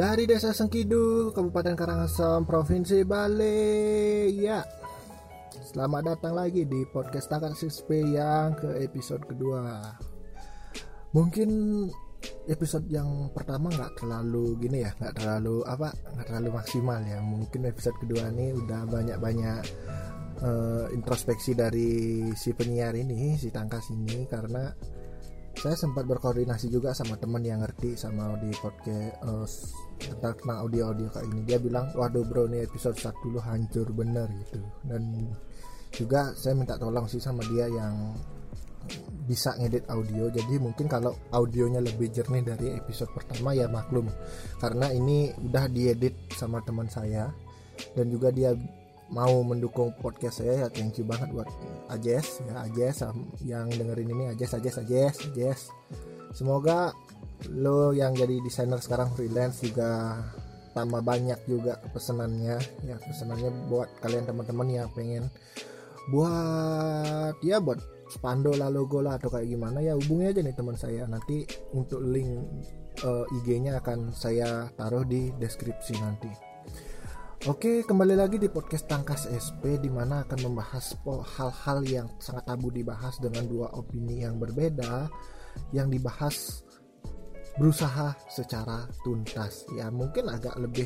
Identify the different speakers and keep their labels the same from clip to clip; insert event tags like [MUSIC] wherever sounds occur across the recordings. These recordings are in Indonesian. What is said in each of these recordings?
Speaker 1: Dari Desa Sengkidu, Kabupaten Karangasem, Provinsi Bali. Ya, selamat datang lagi di podcast Takat SSP yang ke episode kedua. Mungkin episode yang pertama nggak terlalu gini ya, nggak terlalu apa, nggak terlalu maksimal ya. Mungkin episode kedua ini udah banyak-banyak uh, introspeksi dari si penyiar ini, si Tangkas ini, karena saya sempat berkoordinasi juga sama teman yang ngerti sama di podcast uh, tentang audio audio kayak ini dia bilang waduh bro ini episode 1 lu hancur bener gitu. Dan juga saya minta tolong sih sama dia yang bisa ngedit audio. Jadi mungkin kalau audionya lebih jernih dari episode pertama ya maklum. Karena ini udah diedit sama teman saya. Dan juga dia mau mendukung podcast saya ya thank you banget buat Ajes ya Ajes yang dengerin ini Ajes Ajes Ajes Ajes. Semoga lo yang jadi desainer sekarang freelance juga tambah banyak juga pesenannya ya pesenannya buat kalian teman-teman yang pengen buat ya buat spando lah logo lah atau kayak gimana ya hubungi aja nih teman saya. Nanti untuk link uh, IG-nya akan saya taruh di deskripsi nanti Oke, kembali lagi di podcast Tangkas SP di mana akan membahas hal-hal yang sangat tabu dibahas dengan dua opini yang berbeda yang dibahas berusaha secara tuntas. Ya, mungkin agak lebih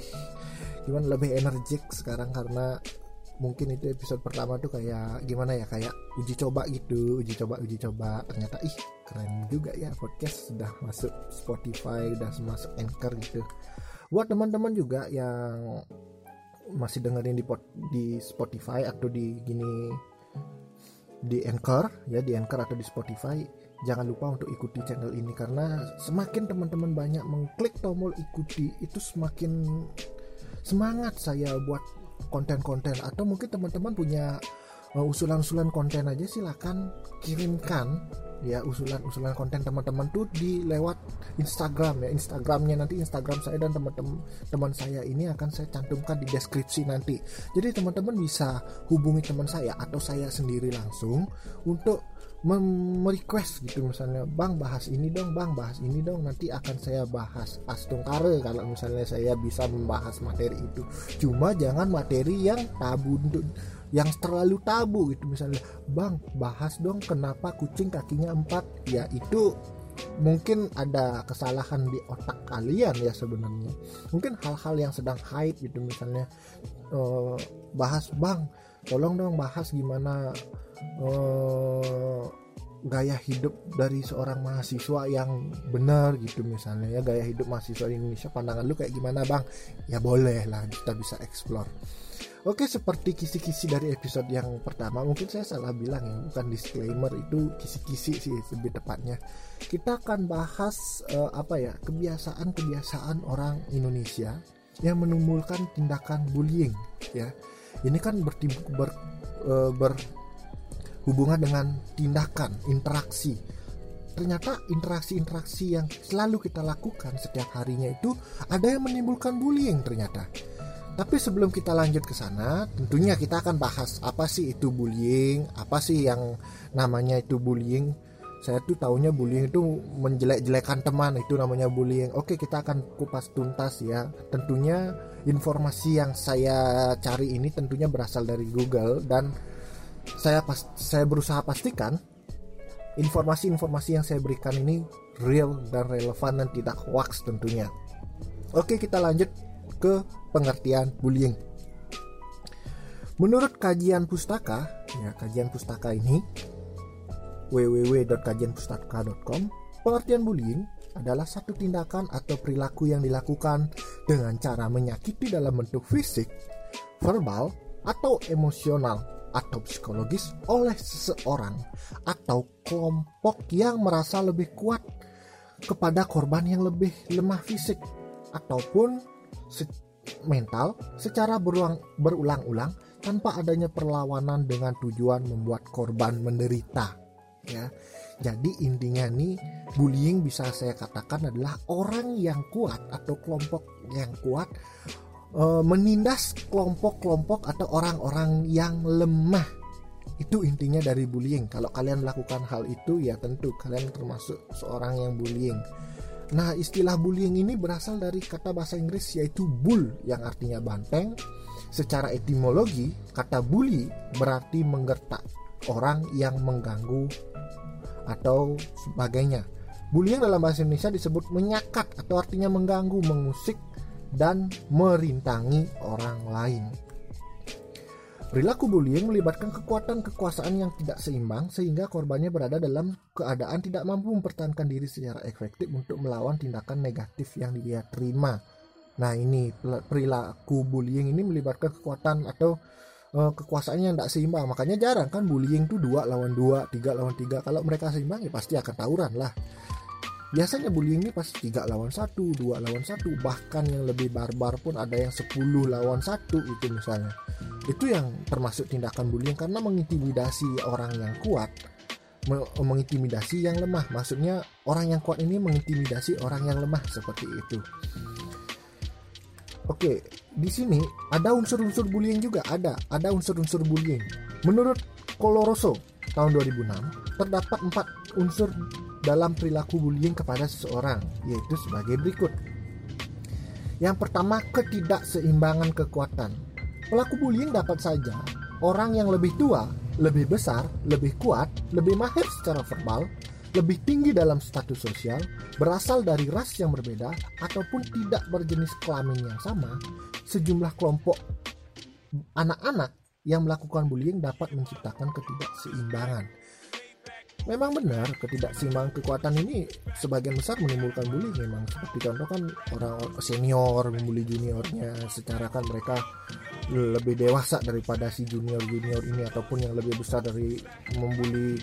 Speaker 1: gimana lebih energik sekarang karena mungkin itu episode pertama tuh kayak gimana ya kayak uji coba gitu uji coba uji coba ternyata ih keren juga ya podcast sudah masuk Spotify udah masuk Anchor gitu buat teman-teman juga yang masih dengerin di di Spotify atau di gini di Anchor ya di Anchor atau di Spotify. Jangan lupa untuk ikuti channel ini karena semakin teman-teman banyak mengklik tombol ikuti itu semakin semangat saya buat konten-konten. Atau mungkin teman-teman punya uh, usulan-usulan konten aja silakan kirimkan ya usulan-usulan konten teman-teman tuh di lewat Instagram ya. Instagramnya nanti Instagram saya dan teman-teman teman saya ini akan saya cantumkan di deskripsi nanti. Jadi teman-teman bisa hubungi teman saya atau saya sendiri langsung untuk merequest gitu. Misalnya bang bahas ini dong bang bahas ini dong. Nanti akan saya bahas astungkare kalau misalnya saya bisa membahas materi itu. Cuma jangan materi yang tabu untuk yang terlalu tabu gitu. Misalnya bang bahas dong kenapa kucing kakinya empat. Ya itu mungkin ada kesalahan di otak kalian ya sebenarnya. Mungkin hal-hal yang sedang hype gitu misalnya uh, bahas bang tolong dong bahas gimana uh, gaya hidup dari seorang mahasiswa yang benar gitu misalnya ya gaya hidup mahasiswa Indonesia pandangan lu kayak gimana bang? Ya boleh lah kita bisa explore Oke, seperti kisi-kisi dari episode yang pertama, mungkin saya salah bilang ya, bukan disclaimer itu kisi-kisi sih lebih tepatnya. Kita akan bahas uh, apa ya kebiasaan-kebiasaan orang Indonesia yang menimbulkan tindakan bullying, ya. Ini kan bertim ber, uh, berhubungan dengan tindakan interaksi. Ternyata interaksi-interaksi yang selalu kita lakukan setiap harinya itu ada yang menimbulkan bullying ternyata tapi sebelum kita lanjut ke sana, tentunya kita akan bahas apa sih itu bullying, apa sih yang namanya itu bullying. Saya tuh taunya bullying itu menjelek-jelekan teman, itu namanya bullying. Oke, kita akan kupas tuntas ya. Tentunya informasi yang saya cari ini tentunya berasal dari Google dan saya pas saya berusaha pastikan informasi-informasi yang saya berikan ini real dan relevan dan tidak hoax tentunya. Oke, kita lanjut ke pengertian bullying. Menurut kajian pustaka, ya kajian pustaka ini www.kajianpustaka.com, pengertian bullying adalah satu tindakan atau perilaku yang dilakukan dengan cara menyakiti dalam bentuk fisik, verbal, atau emosional atau psikologis oleh seseorang atau kelompok yang merasa lebih kuat kepada korban yang lebih lemah fisik ataupun se mental secara berulang, berulang-ulang tanpa adanya perlawanan dengan tujuan membuat korban menderita ya. Jadi intinya nih bullying bisa saya katakan adalah orang yang kuat atau kelompok yang kuat e, menindas kelompok-kelompok atau orang-orang yang lemah. Itu intinya dari bullying. Kalau kalian melakukan hal itu ya tentu kalian termasuk seorang yang bullying Nah, istilah bullying ini berasal dari kata bahasa Inggris yaitu bull yang artinya banteng. Secara etimologi, kata bully berarti menggertak orang yang mengganggu atau sebagainya. Bullying dalam bahasa Indonesia disebut menyakat atau artinya mengganggu, mengusik, dan merintangi orang lain. Perilaku bullying melibatkan kekuatan kekuasaan yang tidak seimbang sehingga korbannya berada dalam keadaan tidak mampu mempertahankan diri secara efektif untuk melawan tindakan negatif yang dia terima. Nah ini perilaku bullying ini melibatkan kekuatan atau uh, kekuasaan yang tidak seimbang. Makanya jarang kan bullying itu dua lawan dua, tiga lawan tiga. Kalau mereka seimbang ya pasti akan tawuran lah biasanya bullying ini pas tiga lawan satu dua lawan satu bahkan yang lebih barbar pun ada yang 10 lawan satu itu misalnya. Itu yang termasuk tindakan bullying karena mengintimidasi orang yang kuat mengintimidasi yang lemah. Maksudnya orang yang kuat ini mengintimidasi orang yang lemah seperti itu. Oke di sini ada unsur-unsur bullying juga ada ada unsur-unsur bullying menurut Coloroso tahun 2006 terdapat empat unsur dalam perilaku bullying kepada seseorang, yaitu sebagai berikut. Yang pertama, ketidakseimbangan kekuatan. Pelaku bullying dapat saja orang yang lebih tua, lebih besar, lebih kuat, lebih mahir secara verbal, lebih tinggi dalam status sosial, berasal dari ras yang berbeda, ataupun tidak berjenis kelamin yang sama, sejumlah kelompok anak-anak yang melakukan bullying dapat menciptakan ketidakseimbangan. Memang benar ketidakseimbangan kekuatan ini sebagian besar menimbulkan bullying memang. Seperti contoh kan orang senior membuli juniornya secara kan mereka lebih dewasa daripada si junior junior ini ataupun yang lebih besar dari membuli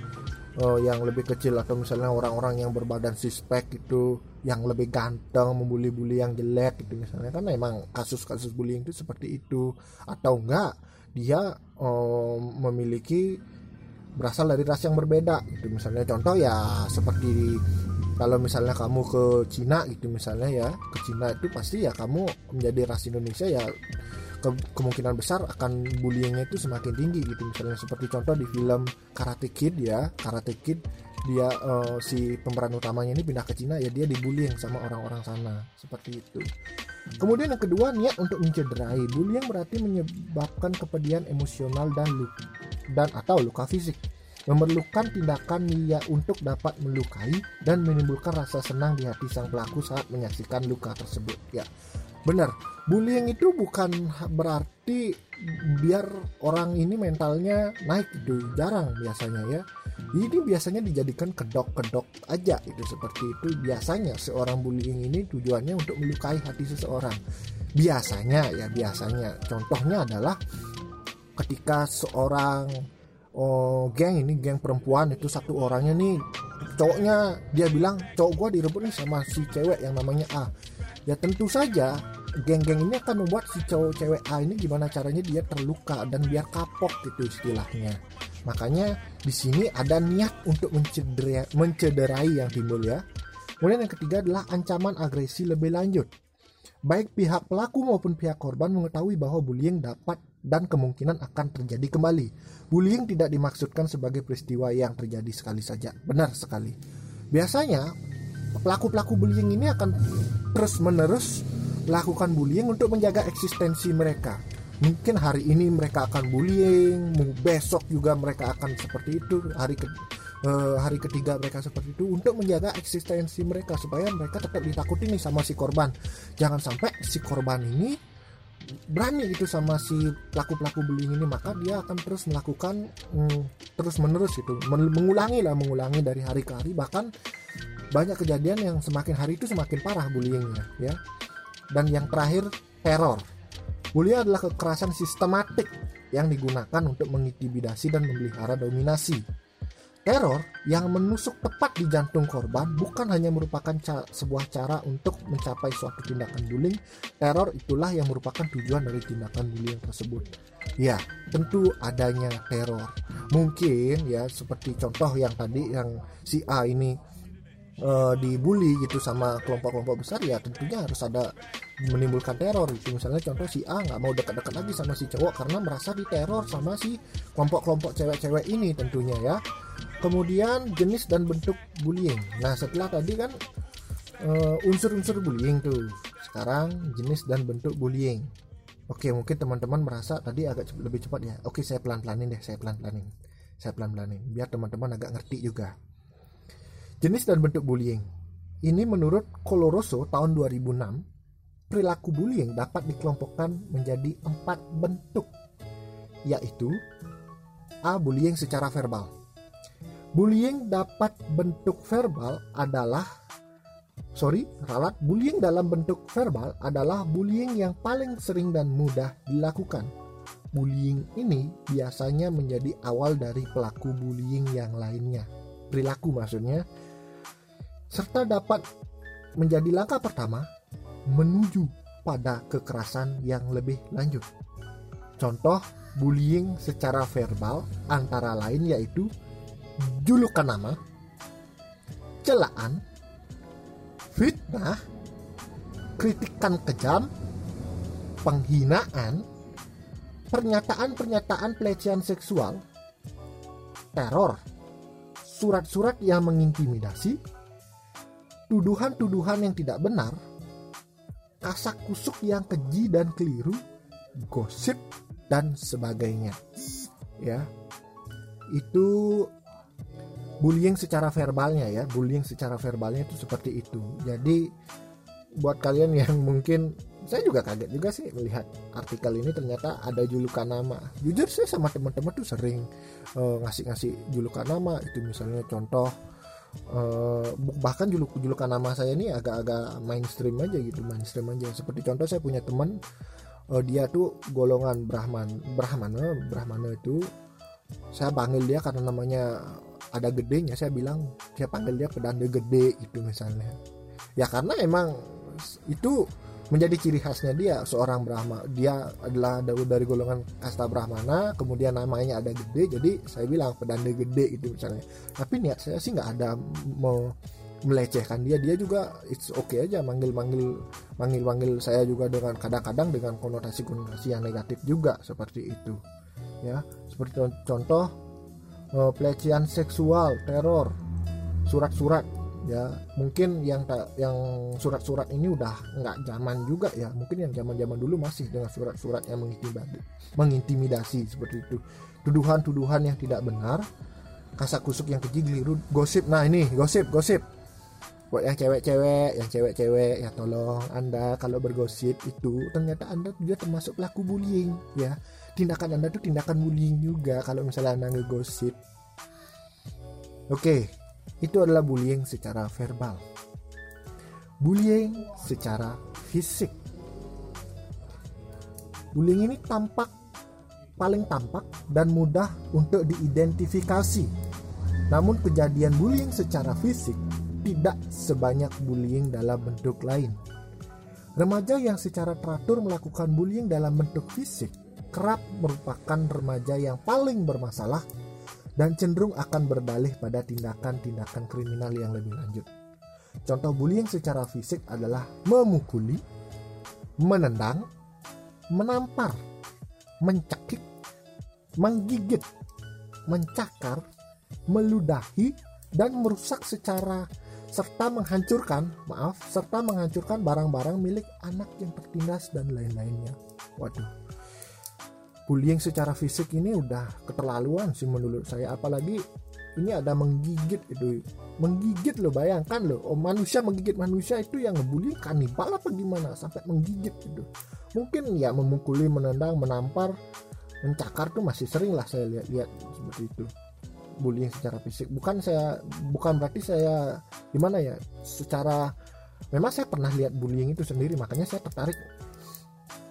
Speaker 1: uh, yang lebih kecil atau misalnya orang-orang yang berbadan suspek itu yang lebih ganteng membuli-bully yang jelek gitu misalnya. Kan memang kasus-kasus bullying itu seperti itu. Atau enggak dia uh, memiliki berasal dari ras yang berbeda gitu. Misalnya contoh ya seperti kalau misalnya kamu ke Cina gitu misalnya ya ke Cina itu pasti ya kamu menjadi ras Indonesia ya ke kemungkinan besar akan bullyingnya itu semakin tinggi gitu. Misalnya seperti contoh di film Karate Kid ya Karate Kid dia uh, si pemeran utamanya ini pindah ke Cina ya dia dibullying sama orang-orang sana. Seperti itu. Kemudian yang kedua niat untuk mencederai. Bullying berarti menyebabkan kepedihan emosional dan luka dan atau luka fisik. Memerlukan tindakan niat untuk dapat melukai dan menimbulkan rasa senang di hati sang pelaku saat menyaksikan luka tersebut. Ya benar. Bullying itu bukan berarti biar orang ini mentalnya naik itu jarang biasanya ya. Ini biasanya dijadikan kedok-kedok aja itu seperti itu. Biasanya seorang bullying ini tujuannya untuk melukai hati seseorang. Biasanya ya biasanya. Contohnya adalah ketika seorang oh, geng ini geng perempuan itu satu orangnya nih cowoknya dia bilang cowok gue direbut nih sama si cewek yang namanya A. Ya tentu saja geng-geng ini akan membuat si cowok cewek A ini gimana caranya dia terluka dan biar kapok gitu istilahnya. Makanya di sini ada niat untuk mencederai, mencederai yang timbul ya. Kemudian yang ketiga adalah ancaman agresi lebih lanjut. Baik pihak pelaku maupun pihak korban mengetahui bahwa bullying dapat dan kemungkinan akan terjadi kembali. Bullying tidak dimaksudkan sebagai peristiwa yang terjadi sekali saja. Benar sekali. Biasanya pelaku-pelaku bullying ini akan terus-menerus melakukan bullying untuk menjaga eksistensi mereka. Mungkin hari ini mereka akan bullying, besok juga mereka akan seperti itu, hari ke, uh, hari ketiga mereka seperti itu untuk menjaga eksistensi mereka supaya mereka tetap ditakuti nih sama si korban. Jangan sampai si korban ini berani itu sama si pelaku-pelaku bullying ini maka dia akan terus melakukan mm, terus menerus itu mengulangi lah mengulangi dari hari ke hari. Bahkan banyak kejadian yang semakin hari itu semakin parah bullyingnya ya. Dan yang terakhir teror. Bullying adalah kekerasan sistematik yang digunakan untuk mengintimidasi dan memelihara dominasi Teror yang menusuk tepat di jantung korban bukan hanya merupakan ca sebuah cara untuk mencapai suatu tindakan bullying, teror itulah yang merupakan tujuan dari tindakan bullying tersebut. Ya, tentu adanya teror. Mungkin ya seperti contoh yang tadi yang si A ini uh, dibully gitu sama kelompok-kelompok besar ya tentunya harus ada menimbulkan teror itu misalnya contoh si A nggak mau dekat-dekat lagi sama si cowok karena merasa diteror sama si kelompok-kelompok cewek-cewek ini tentunya ya kemudian jenis dan bentuk bullying nah setelah tadi kan uh, unsur-unsur bullying tuh. Sekarang jenis dan bentuk bullying. Oke, mungkin teman-teman merasa tadi agak lebih cepat ya. Oke, saya pelan-pelanin deh, saya pelan-pelanin. Saya pelan-pelanin biar teman-teman agak ngerti juga. Jenis dan bentuk bullying. Ini menurut Coloroso tahun 2006, perilaku bullying dapat dikelompokkan menjadi empat bentuk, yaitu A. Bullying secara verbal. Bullying dapat bentuk verbal adalah sorry, ralat bullying dalam bentuk verbal adalah bullying yang paling sering dan mudah dilakukan. Bullying ini biasanya menjadi awal dari pelaku bullying yang lainnya. Perilaku maksudnya, serta dapat menjadi langkah pertama menuju pada kekerasan yang lebih lanjut. Contoh bullying secara verbal antara lain yaitu julukan nama, celaan, fitnah, kritikan kejam, penghinaan, pernyataan-pernyataan pelecehan seksual, teror, surat-surat yang mengintimidasi, tuduhan-tuduhan yang tidak benar, kasak kusuk yang keji dan keliru, gosip dan sebagainya. Ya. Itu bullying secara verbalnya ya bullying secara verbalnya itu seperti itu. Jadi buat kalian yang [LAUGHS] mungkin saya juga kaget juga sih melihat artikel ini ternyata ada julukan nama. Jujur saya sama teman-teman tuh sering uh, ngasih-ngasih julukan nama. Itu misalnya contoh uh, bahkan juluk julukan nama saya ini agak-agak mainstream aja gitu mainstream aja. Seperti contoh saya punya teman uh, dia tuh golongan Brahman Brahmana Brahmana itu saya panggil dia karena namanya ada gedenya saya bilang saya panggil dia pedanda gede itu misalnya. Ya karena emang itu menjadi ciri khasnya dia seorang Brahma. Dia adalah dari golongan kasta Brahmana kemudian namanya ada gede jadi saya bilang pedanda gede itu misalnya. Tapi niat saya sih nggak ada mau melecehkan dia. Dia juga it's okay aja manggil manggil manggil manggil saya juga dengan kadang-kadang dengan konotasi konotasi yang negatif juga seperti itu. Ya seperti contoh uh, pelecehan seksual, teror, surat-surat ya. Mungkin yang tak yang surat-surat ini udah nggak zaman juga ya. Mungkin yang zaman-zaman dulu masih dengan surat-surat yang mengintimidasi mengintimidasi seperti itu. Tuduhan-tuduhan yang tidak benar kasak kusuk yang keji keliru gosip. Nah ini gosip gosip. Buat yang cewek-cewek yang cewek-cewek ya tolong anda kalau bergosip itu ternyata anda juga termasuk pelaku bullying ya tindakan anda tuh tindakan bullying juga kalau misalnya anda ngegosip. Oke itu adalah bullying secara verbal. Bullying secara fisik. Bullying ini tampak paling tampak dan mudah untuk diidentifikasi. Namun kejadian bullying secara fisik tidak sebanyak bullying dalam bentuk lain. Remaja yang secara teratur melakukan bullying dalam bentuk fisik kerap merupakan remaja yang paling bermasalah dan cenderung akan berdalih pada tindakan-tindakan kriminal yang lebih lanjut. Contoh bullying secara fisik adalah memukuli, menendang, menampar, mencekik, menggigit, mencakar, meludahi, dan merusak secara serta menghancurkan, maaf, serta menghancurkan barang-barang milik anak yang tertindas dan lain-lainnya. Waduh, bullying secara fisik ini udah keterlaluan sih menurut saya. Apalagi ini ada menggigit itu. Menggigit lo bayangkan lo oh manusia menggigit manusia itu yang ngebully kanibal apa gimana? Sampai menggigit itu. Mungkin ya memukuli menendang menampar mencakar tuh masih sering lah saya lihat-lihat seperti itu. Bullying secara fisik. Bukan saya bukan berarti saya gimana ya secara memang saya pernah lihat bullying itu sendiri makanya saya tertarik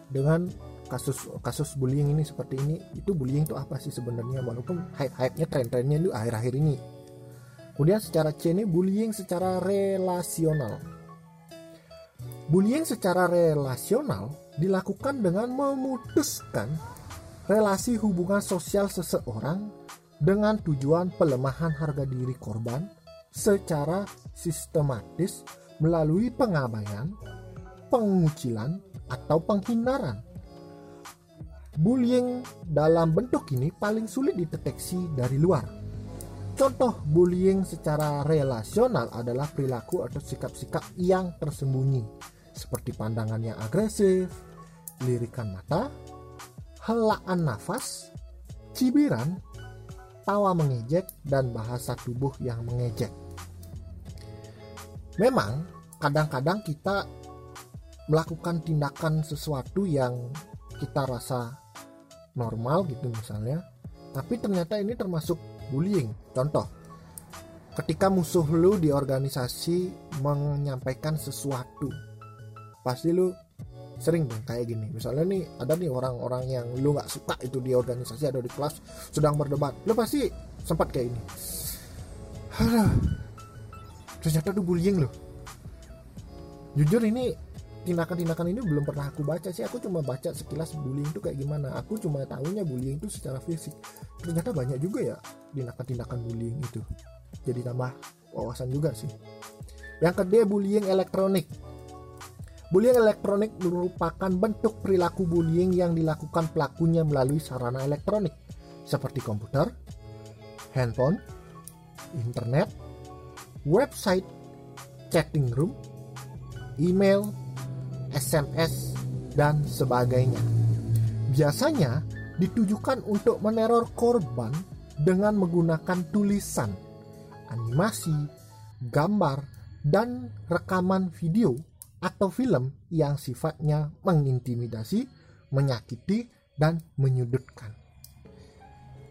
Speaker 1: dengan kasus kasus bullying ini seperti ini itu bullying itu apa sih sebenarnya? Walaupun hype hype nya tren trennya itu akhir akhir ini. Kemudian secara C ini bullying secara relasional. Bullying secara relasional dilakukan dengan memutuskan relasi hubungan sosial seseorang dengan tujuan pelemahan harga diri korban secara sistematis melalui pengabaian, pengucilan, atau penghindaran Bullying dalam bentuk ini paling sulit dideteksi dari luar. Contoh bullying secara relasional adalah perilaku atau sikap-sikap yang tersembunyi seperti pandangan yang agresif, lirikan mata, helaan nafas, cibiran, tawa mengejek, dan bahasa tubuh yang mengejek. Memang kadang-kadang kita melakukan tindakan sesuatu yang kita rasa normal gitu misalnya, tapi ternyata ini termasuk bullying. Contoh, ketika musuh lu di organisasi menyampaikan sesuatu, pasti lu sering dong kayak gini. Misalnya nih ada nih orang-orang yang lu nggak suka itu di organisasi atau di kelas sedang berdebat, lu pasti sempat kayak ini. Ternyata tuh bullying loh. Jujur ini tindakan-tindakan ini belum pernah aku baca sih. Aku cuma baca sekilas bullying itu kayak gimana. Aku cuma tahunya bullying itu secara fisik. Ternyata banyak juga ya tindakan-tindakan bullying itu. Jadi tambah wawasan juga sih. Yang kedua bullying elektronik. Bullying elektronik merupakan bentuk perilaku bullying yang dilakukan pelakunya melalui sarana elektronik seperti komputer, handphone, internet, website, chatting room, email, SMS, dan sebagainya. Biasanya ditujukan untuk meneror korban dengan menggunakan tulisan, animasi, gambar, dan rekaman video atau film yang sifatnya mengintimidasi, menyakiti, dan menyudutkan.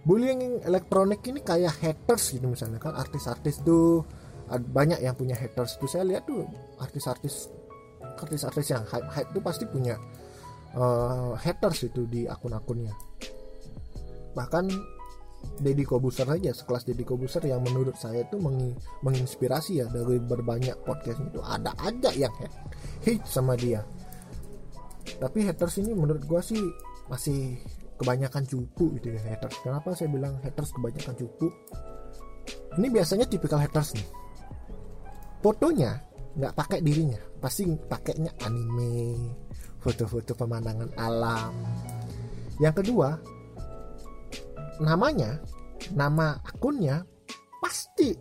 Speaker 1: Bullying elektronik ini kayak haters gitu misalnya kan artis-artis tuh banyak yang punya haters tuh saya lihat tuh artis-artis artis-artis yang hype hype itu pasti punya uh, haters itu di akun-akunnya. Bahkan Deddy Kobuser saja sekelas Deddy Kobuser yang menurut saya itu meng menginspirasi ya dari berbanyak podcast itu. Ada aja yang hate, sama dia. Tapi haters ini menurut gua sih masih kebanyakan cupu gitu ya haters. Kenapa saya bilang haters kebanyakan cupu? Ini biasanya tipikal haters nih. Fotonya nggak pakai dirinya pasti pakainya anime foto-foto pemandangan alam yang kedua namanya nama akunnya pasti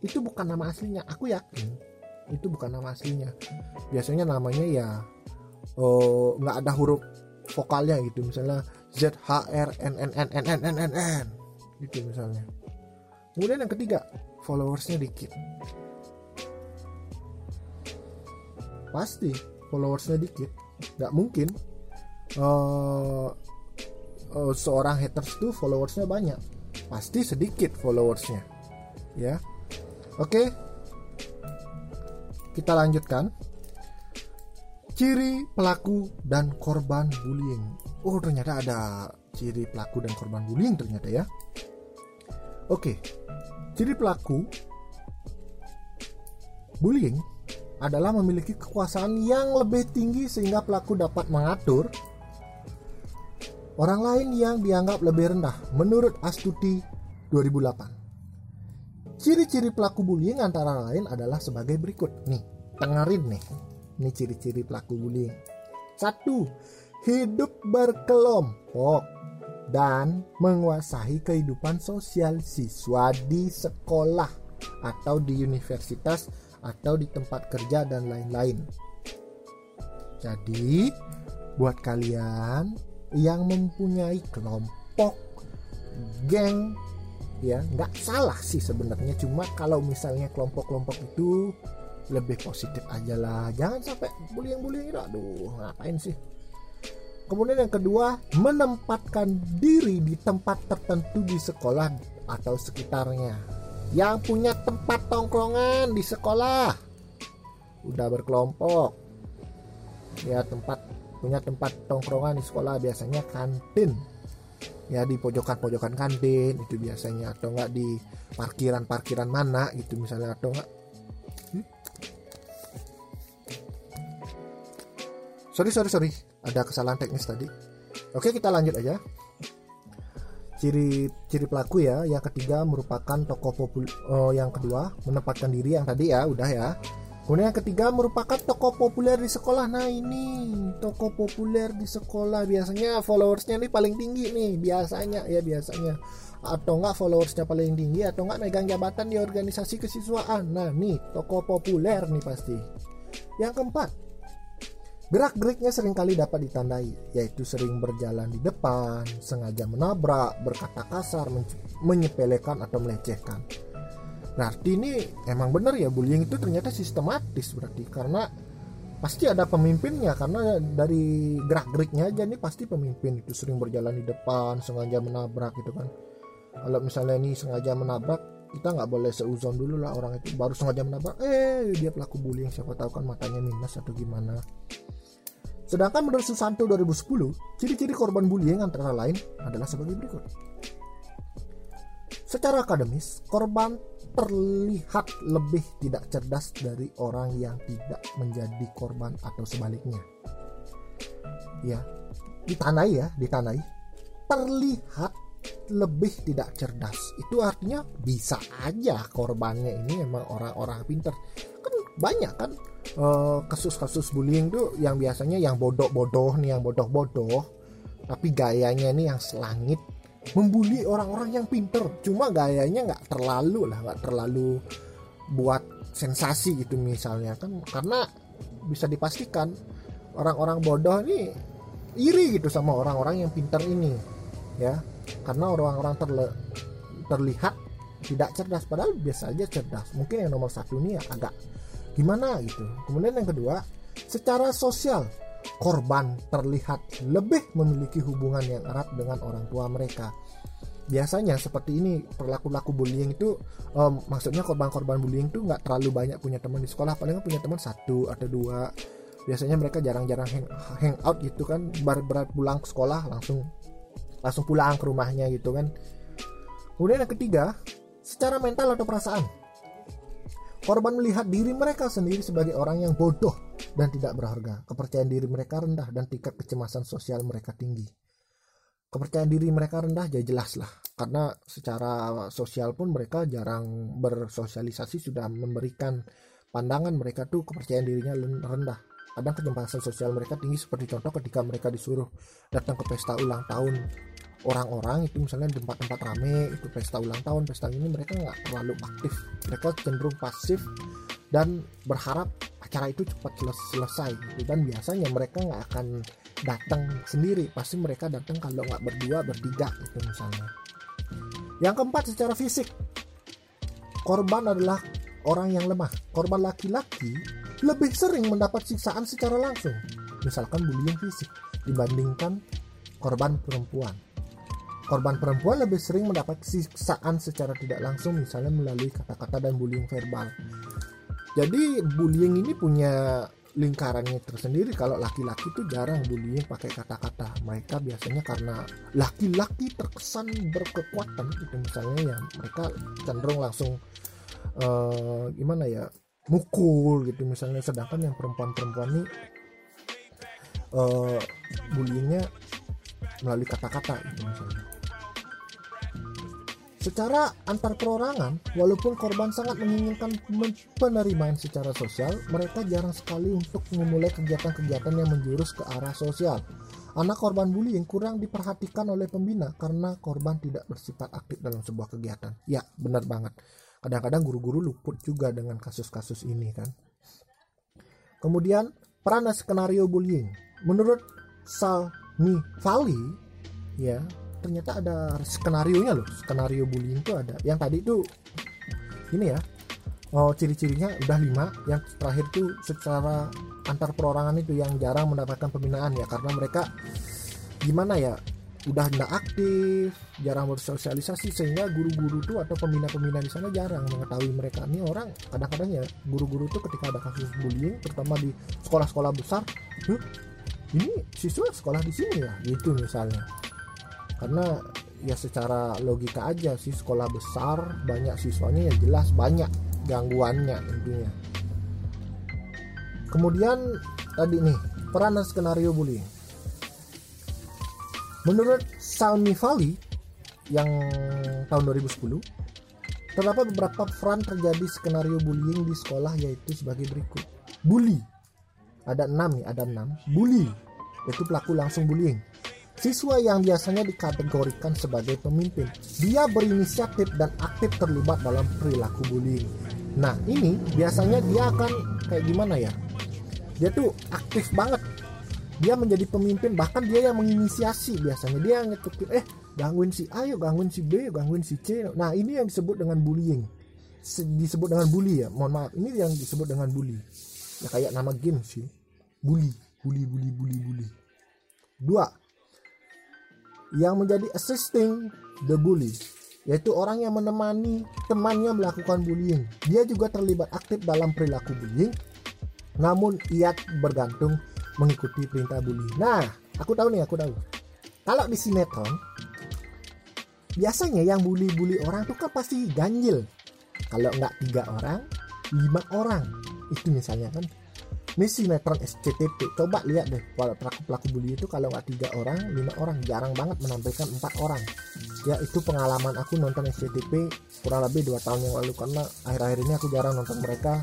Speaker 1: itu bukan nama aslinya aku yakin itu bukan nama aslinya biasanya namanya ya oh, nggak ada huruf vokalnya gitu misalnya Z H R N N N N N N N N gitu misalnya kemudian yang ketiga followersnya dikit pasti followersnya dikit. Nggak mungkin. Uh, uh, seorang haters itu followersnya banyak. Pasti sedikit followersnya. Ya. Oke. Kita lanjutkan. Ciri pelaku dan korban bullying. Oh ternyata ada ciri pelaku dan korban bullying ternyata ya. Oke. Ciri pelaku bullying adalah memiliki kekuasaan yang lebih tinggi sehingga pelaku dapat mengatur orang lain yang dianggap lebih rendah menurut Astuti 2008. Ciri-ciri pelaku bullying antara lain adalah sebagai berikut. Nih, dengerin nih. Ini ciri-ciri pelaku bullying. Satu, hidup berkelompok dan menguasai kehidupan sosial siswa di sekolah atau di universitas atau di tempat kerja dan lain-lain. Jadi, buat kalian yang mempunyai kelompok, geng, ya nggak salah sih sebenarnya. Cuma kalau misalnya kelompok-kelompok itu lebih positif aja lah. Jangan sampai bullying-bullying itu, aduh ngapain sih? Kemudian yang kedua, menempatkan diri di tempat tertentu di sekolah atau sekitarnya yang punya tempat tongkrongan di sekolah. Udah berkelompok. Ya tempat punya tempat tongkrongan di sekolah biasanya kantin. Ya di pojokan-pojokan kantin itu biasanya atau enggak di parkiran-parkiran mana gitu misalnya atau enggak hmm? sorry sorry sorry. Ada kesalahan teknis tadi. Oke kita lanjut aja ciri ciri pelaku ya yang ketiga merupakan tokoh popul oh, yang kedua menempatkan diri yang tadi ya udah ya. Kemudian yang ketiga merupakan tokoh populer di sekolah. Nah ini tokoh populer di sekolah. Biasanya followersnya nih paling tinggi nih biasanya ya biasanya. Atau enggak followersnya paling tinggi atau enggak megang jabatan di organisasi kesiswaan. Nah nih toko populer nih pasti. Yang keempat Gerak-geriknya sering kali dapat ditandai, yaitu sering berjalan di depan, sengaja menabrak, berkata kasar, menyepelekan atau melecehkan. Berarti ini emang benar ya bullying itu ternyata sistematis berarti karena pasti ada pemimpinnya karena dari gerak-geriknya aja nih pasti pemimpin itu sering berjalan di depan, sengaja menabrak gitu kan. Kalau misalnya ini sengaja menabrak, kita nggak boleh seuzon dulu lah orang itu baru sengaja menabrak, eh dia pelaku bullying siapa tahu kan matanya minus atau gimana. Sedangkan menurut Susanto 2010, ciri-ciri korban bullying antara lain adalah sebagai berikut. Secara akademis, korban terlihat lebih tidak cerdas dari orang yang tidak menjadi korban atau sebaliknya. Ya, ditanai ya, ditanai. Terlihat lebih tidak cerdas. Itu artinya bisa aja korbannya ini memang orang-orang pinter. Kan banyak kan Eh, kasus-kasus uh, bullying tuh yang biasanya yang bodoh-bodoh nih yang bodoh-bodoh. Tapi gayanya nih yang selangit membuli orang-orang yang pinter. Cuma gayanya nggak terlalu lah nggak terlalu buat sensasi gitu misalnya kan. Karena bisa dipastikan orang-orang bodoh ini iri gitu sama orang-orang yang pinter ini ya. Karena orang-orang terle terlihat tidak cerdas. Padahal biasa aja cerdas. Mungkin yang nomor satu ini ya agak gimana gitu. Kemudian yang kedua secara sosial korban terlihat lebih memiliki hubungan yang erat dengan orang tua mereka. Biasanya seperti ini perilaku-laku bullying itu um, maksudnya korban-korban bullying itu nggak terlalu banyak punya teman di sekolah paling punya teman satu atau dua. Biasanya mereka jarang-jarang hang, hang out gitu kan bar berat pulang ke sekolah langsung langsung pulang ke rumahnya gitu kan. Kemudian yang ketiga secara mental atau perasaan Korban melihat diri mereka sendiri sebagai orang yang bodoh dan tidak berharga. Kepercayaan diri mereka rendah dan tingkat kecemasan sosial mereka tinggi. Kepercayaan diri mereka rendah ya jelas lah. Karena secara sosial pun mereka jarang bersosialisasi sudah memberikan pandangan mereka tuh kepercayaan dirinya rendah. Kadang kecemasan sosial mereka tinggi seperti contoh ketika mereka disuruh datang ke pesta ulang tahun orang-orang itu misalnya di tempat-tempat rame itu pesta ulang tahun pesta ini mereka nggak terlalu aktif. Mereka cenderung pasif dan berharap acara itu cepat selesai dan biasanya mereka nggak akan datang sendiri. Pasti mereka datang kalau nggak berdua bertiga itu misalnya. Yang keempat secara fisik. Korban adalah orang yang lemah. Korban laki-laki lebih sering mendapat siksaan secara langsung misalkan bullying fisik dibandingkan korban perempuan Korban perempuan lebih sering mendapat siksaan secara tidak langsung misalnya melalui kata-kata dan bullying verbal. Jadi bullying ini punya lingkarannya tersendiri. Kalau laki-laki itu jarang bullying pakai kata-kata. Mereka biasanya karena laki-laki terkesan berkekuatan itu misalnya ya mereka cenderung langsung uh, gimana ya mukul gitu misalnya. Sedangkan yang perempuan-perempuan ini uh, bullyingnya melalui kata-kata gitu misalnya Secara antar perorangan, walaupun korban sangat menginginkan penerimaan secara sosial, mereka jarang sekali untuk memulai kegiatan-kegiatan yang menjurus ke arah sosial. Anak korban bullying kurang diperhatikan oleh pembina karena korban tidak bersifat aktif dalam sebuah kegiatan. Ya, benar banget. Kadang-kadang guru-guru luput juga dengan kasus-kasus ini kan. Kemudian, peran skenario bullying. Menurut Salmi Fali, ya, ternyata ada skenario nya loh. Skenario bullying itu ada. Yang tadi itu ini ya. Oh ciri-cirinya udah lima. Yang terakhir tuh secara antar perorangan itu yang jarang mendapatkan pembinaan ya. Karena mereka gimana ya udah tidak aktif jarang bersosialisasi sehingga guru-guru tuh atau pembina-pembina di sana jarang mengetahui mereka. Ini orang kadang-kadang ya guru-guru tuh ketika ada kasus bullying terutama di sekolah-sekolah besar ini siswa sekolah di sini ya? Gitu misalnya karena ya secara logika aja sih sekolah besar banyak siswanya ya jelas banyak gangguannya tentunya. Kemudian tadi nih peranan skenario bullying menurut Salmi Fali yang tahun 2010 terdapat beberapa peran terjadi skenario bullying di sekolah yaitu sebagai berikut. Bully. Ada enam nih ada enam. Bully. Yaitu pelaku langsung bullying Siswa yang biasanya dikategorikan sebagai pemimpin, dia berinisiatif dan aktif terlibat dalam perilaku bullying. Nah, ini biasanya dia akan kayak gimana ya? Dia tuh aktif banget. Dia menjadi pemimpin, bahkan dia yang menginisiasi biasanya. Dia yang ngetukin, eh gangguin si A, yuk gangguin si B, yuk gangguin si C. Nah, ini yang disebut dengan bullying. Disebut dengan bully ya, mohon maaf. Ini yang disebut dengan bully. Ya kayak nama game sih. Bully, bully, bully, bully, bully. Dua, yang menjadi assisting the bully yaitu orang yang menemani temannya melakukan bullying. Dia juga terlibat aktif dalam perilaku bullying, namun ia bergantung mengikuti perintah bully. Nah, aku tahu nih, aku tahu. Kalau di sinetron, biasanya yang bully-bully orang tuh kan pasti ganjil. Kalau nggak tiga orang, lima orang. Itu misalnya kan ini sinetron SCTP coba lihat deh pelaku pelaku bully itu kalau nggak tiga orang lima orang. Jarang banget menampilkan empat orang. Ya itu pengalaman aku nonton SCTP kurang lebih dua tahun yang lalu karena akhir-akhir ini aku jarang nonton mereka.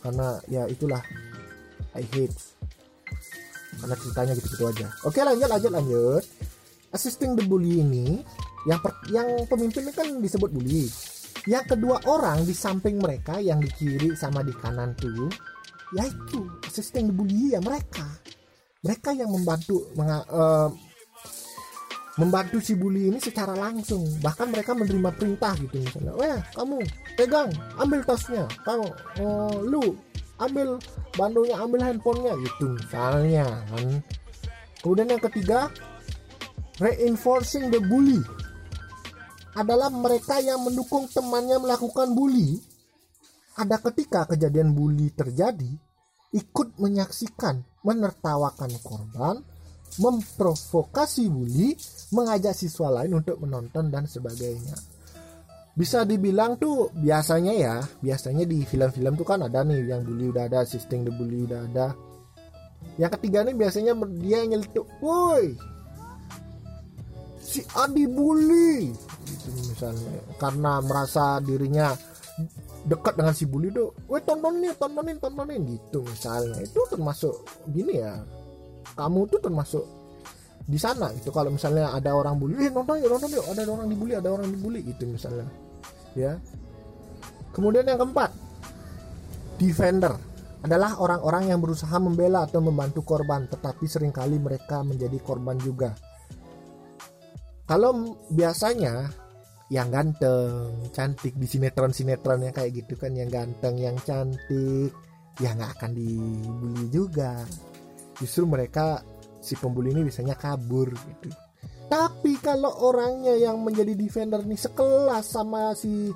Speaker 1: Karena ya itulah. I hate. Karena ceritanya gitu-gitu aja. Oke lanjut lanjut lanjut. Assisting the bully ini yang per, yang pemimpin kan disebut bully. Yang kedua orang di samping mereka yang di kiri sama di kanan tuh yaitu asisten bully ya mereka. Mereka yang membantu menga, uh, membantu si bully ini secara langsung. Bahkan mereka menerima perintah gitu misalnya. Wah kamu pegang ambil tasnya. Kamu uh, lu ambil bandonya ambil handphonenya. Gitu misalnya kan. Kemudian yang ketiga reinforcing the bully. Adalah mereka yang mendukung temannya melakukan bully ada ketika kejadian bully terjadi, ikut menyaksikan, menertawakan korban, memprovokasi bully, mengajak siswa lain untuk menonton dan sebagainya. Bisa dibilang tuh biasanya ya, biasanya di film-film tuh kan ada nih yang bully udah ada, assisting the bully udah ada. Yang ketiga nih biasanya dia nyeletuk, woi, si Adi bully, gitu misalnya, karena merasa dirinya dekat dengan si bully tuh, weh tontonin, tontonin, tontonin gitu misalnya. Itu termasuk gini ya. Kamu tuh termasuk di sana gitu. Kalau misalnya ada orang bully, eh nonton yuk, nonton yuk, ada orang dibully, ada orang dibully gitu misalnya. Ya. Kemudian yang keempat, defender adalah orang-orang yang berusaha membela atau membantu korban, tetapi sering kali mereka menjadi korban juga. Kalau biasanya yang ganteng, cantik di sinetron-sinetron yang kayak gitu kan yang ganteng, yang cantik, ya nggak akan dibully juga. Justru mereka si pembuli ini biasanya kabur gitu. Tapi kalau orangnya yang menjadi defender nih sekelas sama si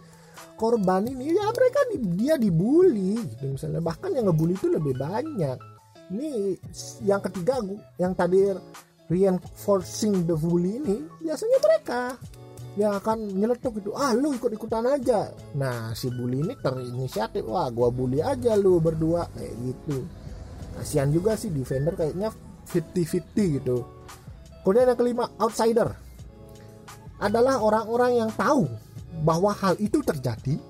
Speaker 1: korban ini ya mereka dia dibully gitu misalnya bahkan yang ngebully itu lebih banyak. Ini yang ketiga yang tadi reinforcing the bully ini biasanya mereka yang akan nyeletuk itu ah lu ikut ikutan aja. Nah si bully ini terinisiatif. Wah gua bully aja lu berdua. Kayak gitu. Kasihan juga sih defender kayaknya 50-50 gitu. Kemudian yang kelima outsider. Adalah orang-orang yang tahu bahwa hal itu terjadi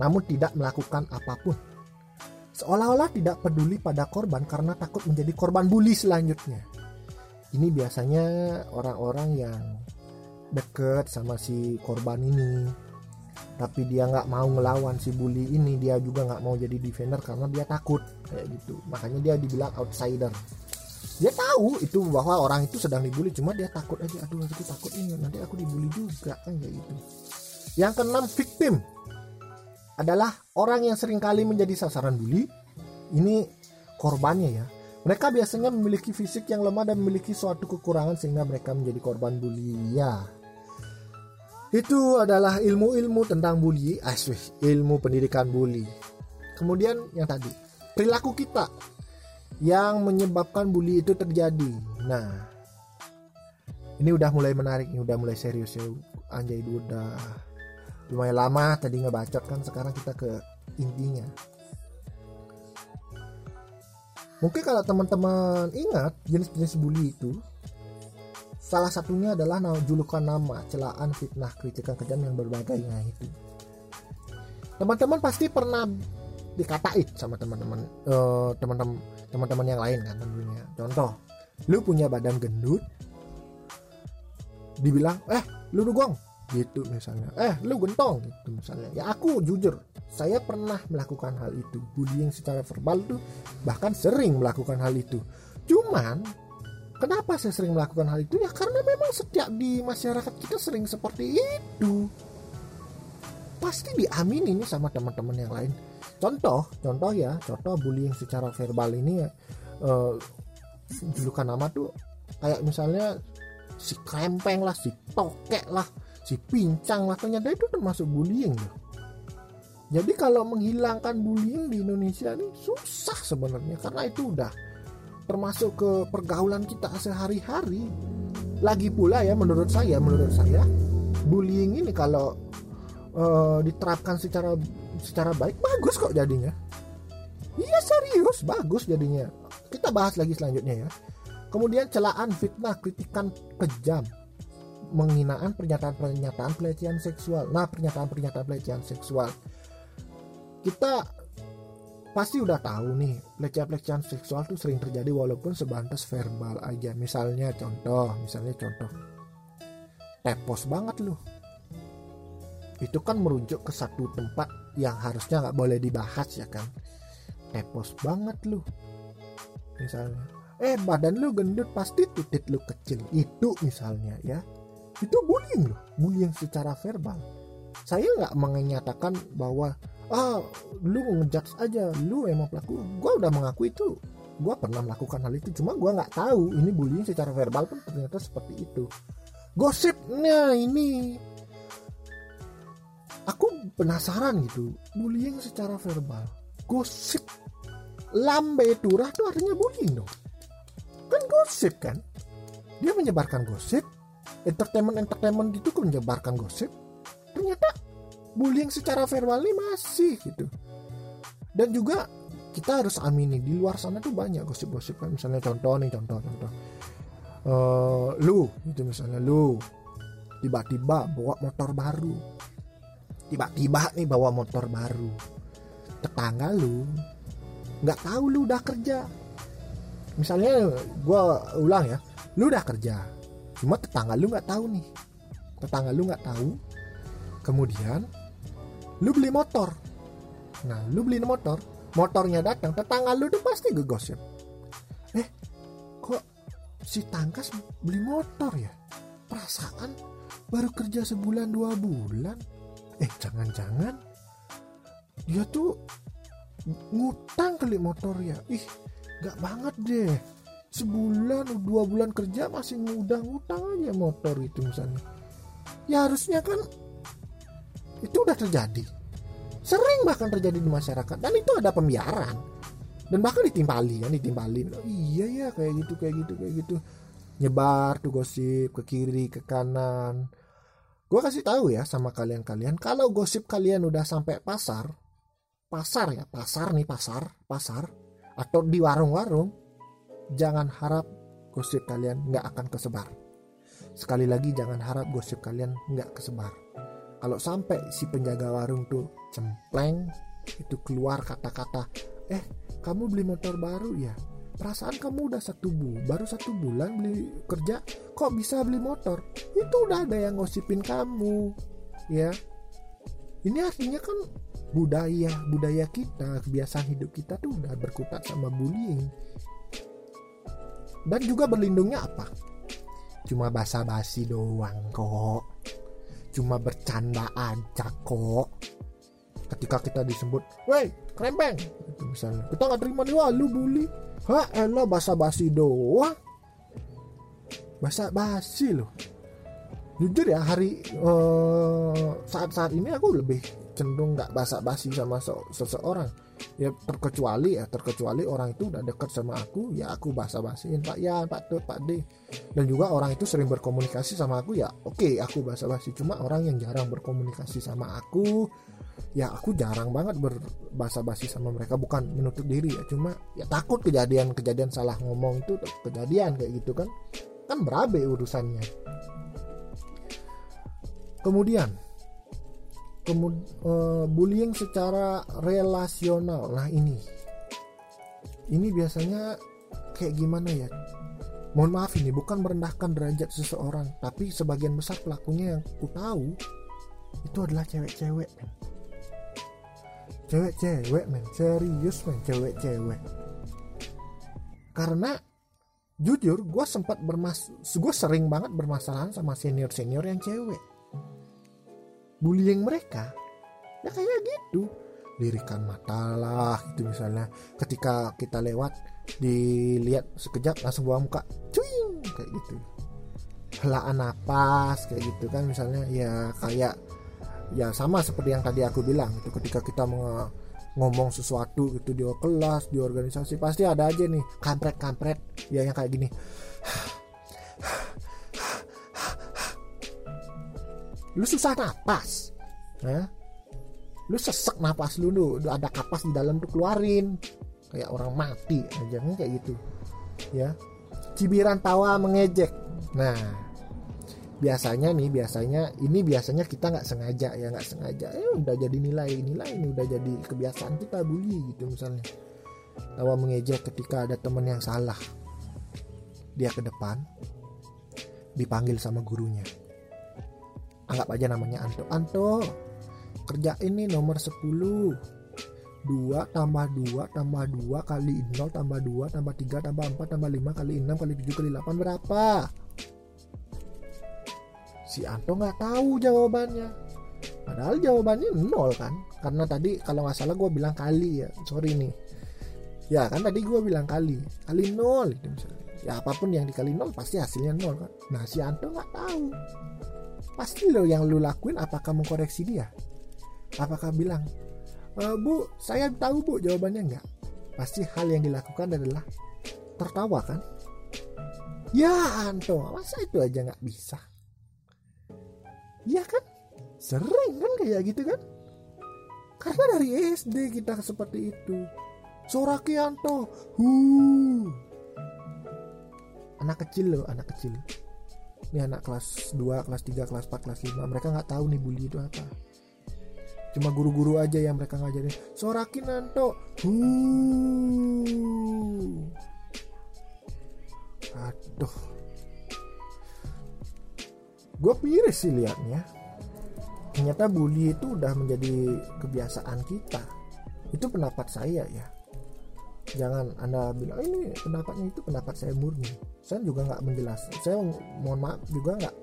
Speaker 1: namun tidak melakukan apa pun. Seolah-olah tidak peduli pada korban karena takut menjadi korban bully selanjutnya. Ini biasanya orang-orang yang deket sama si korban ini. Tapi dia nggak mau ngelawan si bully ini dia juga nggak mau jadi defender karena dia takut kayak gitu. Makanya dia dibilang outsider. Dia tahu itu bahwa orang itu sedang dibully cuma dia takut aja. Aduh aku takut ini nanti aku dibully juga kan kayak gitu. Yang keenam victim adalah orang yang sering kali menjadi sasaran bully. Ini korbannya ya. Mereka biasanya memiliki fisik yang lemah dan memiliki suatu kekurangan sehingga mereka menjadi korban bully. Ya itu adalah ilmu-ilmu tentang bully, asih, ilmu pendidikan bully. Kemudian yang tadi, perilaku kita yang menyebabkan bully itu terjadi. Nah, ini udah mulai menarik, ini udah mulai serius ya. Anjay udah lumayan lama tadi ngebacot kan, sekarang kita ke intinya. Mungkin kalau teman-teman ingat jenis-jenis bully itu Salah satunya adalah julukan nama, celaan, fitnah, kritikan kejam yang berbagai. Nah itu. Teman-teman pasti pernah dikatain sama teman-teman uh, teman-teman teman-teman yang lain kan tentunya. Contoh, lu punya badan gendut, dibilang eh lu dugong gitu misalnya eh lu gentong gitu misalnya ya aku jujur saya pernah melakukan hal itu bullying secara verbal tuh bahkan sering melakukan hal itu cuman kenapa saya sering melakukan hal itu? Ya karena memang setiap di masyarakat kita sering seperti itu. Pasti diamini nih sama teman-teman yang lain. Contoh contoh ya contoh bullying secara verbal ini ya uh, julukan nama tuh kayak misalnya si krempeng lah si tokek lah si pincang lah ternyata itu termasuk bullying loh. Jadi kalau menghilangkan bullying di Indonesia ini susah sebenarnya karena itu udah termasuk ke pergaulan kita sehari-hari. Lagi pula ya menurut saya, menurut saya bullying ini kalau uh, diterapkan secara secara baik bagus kok jadinya. Iya serius, bagus jadinya. Kita bahas lagi selanjutnya ya. Kemudian celaan, fitnah, kritikan kejam menghinaan pernyataan-pernyataan pelecehan seksual. Nah, pernyataan-pernyataan pelecehan seksual. Kita pasti udah tahu nih, pelecehan-pelecehan seksual tuh sering terjadi walaupun sebatas verbal aja. Misalnya contoh, misalnya contoh. Tepos banget loh. Itu kan merujuk ke satu tempat yang harusnya nggak boleh dibahas ya kan. Tepos banget loh. Misalnya, eh badan lu gendut pasti titik lu kecil. Itu misalnya ya itu bullying loh bullying secara verbal saya nggak menyatakan bahwa ah lu ngejudge aja lu emang pelaku. Gue udah mengaku itu. Gue pernah melakukan hal itu cuma gue nggak tahu ini bullying secara verbal pun ternyata seperti itu. Gosipnya ini aku penasaran gitu bullying secara verbal. Gosip lambe turah itu artinya bullying dong. Kan gosip kan? Dia menyebarkan gosip entertainment entertainment itu kan menyebarkan gosip. Ternyata bullying secara verbal ini masih gitu. Dan juga kita harus amini di luar sana tuh banyak gosip-gosip kan misalnya contoh nih contoh contoh. Uh, lu itu misalnya lu tiba-tiba bawa motor baru. Tiba-tiba nih bawa motor baru. Tetangga lu nggak tahu lu udah kerja. Misalnya gue ulang ya lu udah kerja cuma tetangga lu nggak tahu nih. Tetangga lu nggak tahu. Kemudian lu beli motor. Nah lu beli motor motornya datang tetangga lu tuh pasti gegosip. Eh kok si tangkas beli motor ya? Perasaan baru kerja sebulan dua bulan. Eh jangan-jangan dia tuh ngutang kali motor ya? Ih gak banget deh. Sebulan dua bulan kerja masih ngudang ngutang aja motor itu misalnya. Ya harusnya kan itu udah terjadi. Sering bahkan terjadi di masyarakat. Dan itu ada pembiaran. Dan bahkan ditimpali kan ditimpalin oh, iya ya kayak gitu kayak gitu kayak gitu. Nyebar tuh gosip ke kiri ke kanan. Gue kasih tahu ya sama kalian-kalian kalau gosip kalian udah sampai pasar pasar ya pasar nih pasar pasar atau di warung-warung jangan harap gosip kalian nggak akan kesebar. Sekali lagi jangan harap gosip kalian nggak kesebar. Kalau sampai si penjaga warung tuh cempleng itu keluar kata-kata, eh kamu beli motor baru ya? Perasaan kamu udah satu bu, baru satu bulan beli kerja, kok bisa beli motor? Itu udah ada yang ngosipin kamu, ya. Ini artinya kan budaya budaya kita, kebiasaan hidup kita tuh udah berkutat sama bullying dan juga berlindungnya apa cuma basa-basi doang kok cuma bercanda aja kok. Ketika kita disebut woi krempeng itu misalnya kita nggak terima nih wah lu bully. Ha elah basa-basi doang. Basa-basi loh. Jujur ya hari uh, saat-saat ini aku lebih cenderung nggak basa-basi sama seseorang ya terkecuali ya terkecuali orang itu udah dekat sama aku ya aku basa basiin pak ya pak tuh pak d. Dan juga orang itu sering berkomunikasi sama aku ya oke okay, aku basa basi cuma orang yang jarang berkomunikasi sama aku ya aku jarang banget berbahasa basi sama mereka bukan menutup diri ya. Cuma ya takut kejadian-kejadian salah ngomong itu kejadian kayak gitu kan kan berabe urusannya. Kemudian kemudian uh, bullying secara relasional. Nah ini. Ini biasanya kayak gimana ya? Mohon maaf ini bukan merendahkan derajat seseorang tapi sebagian besar pelakunya yang ku tahu itu adalah cewek-cewek cewek-cewek men. Serius men cewek-cewek. Karena jujur gue sempat bermas gue sering banget bermasalah sama senior senior yang cewek bullying mereka. Ya kayak gitu. Lirikan mata lah gitu misalnya. Ketika kita lewat dilihat sekejap langsung buang muka. Cuing! Kayak gitu. Helaan napas kayak gitu kan. Misalnya ya kayak ya sama seperti yang tadi aku bilang itu ketika kita mau ngomong sesuatu gitu di kelas di organisasi pasti ada aja nih kampret kampret ya yang kayak gini [SIGHS] lu susah napas ya. Lu sesek napas lu lu ada kapas di dalam tuh keluarin. Kayak orang mati aja kayak gitu ya. Cibiran tawa mengejek. Nah biasanya nih biasanya ini biasanya kita nggak sengaja ya nggak sengaja. Eh udah jadi nilai nilai ini udah jadi kebiasaan kita bully gitu misalnya. Tawa mengejek ketika ada teman yang salah. Dia ke depan dipanggil sama gurunya anggap aja namanya Anto. Anto kerja ini nomor 10 2 tambah 2 tambah 2 kali 0 tambah 2 tambah 3 tambah 4 tambah 5 kali 6 kali 7 kali 8 berapa? Si Anto nggak tahu jawabannya. Padahal jawabannya 0 kan? Karena tadi kalau nggak salah gue bilang kali ya. Sorry nih. Ya kan tadi gue bilang kali. Kali 0 gitu misalnya. Ya apa pun yang dikali 0 pasti hasilnya 0 kan? Nah si Anto nggak tahu pasti lo yang lu lakuin apakah mengkoreksi dia? Apakah bilang e, bu saya tahu bu jawabannya enggak? Pasti hal yang dilakukan adalah tertawa kan? Ya Anto masa itu aja nggak bisa? Ya kan? Sering kan kayak gitu kan? Karena dari SD kita seperti itu. Sorakianto hu anak kecil loh anak kecil ini anak kelas 2, kelas 3, kelas 4, kelas 5 mereka nggak tahu nih bully itu apa. Cuma guru-guru aja yang mereka ngajarin sorakin nanto. Huh. aduh. Gue miris sih liatnya. Ternyata bully itu udah menjadi kebiasaan kita. Itu pendapat saya ya jangan anda bilang oh, ini pendapatnya itu pendapat saya murni. Saya juga nggak menjelaskan saya mohon maaf juga nggak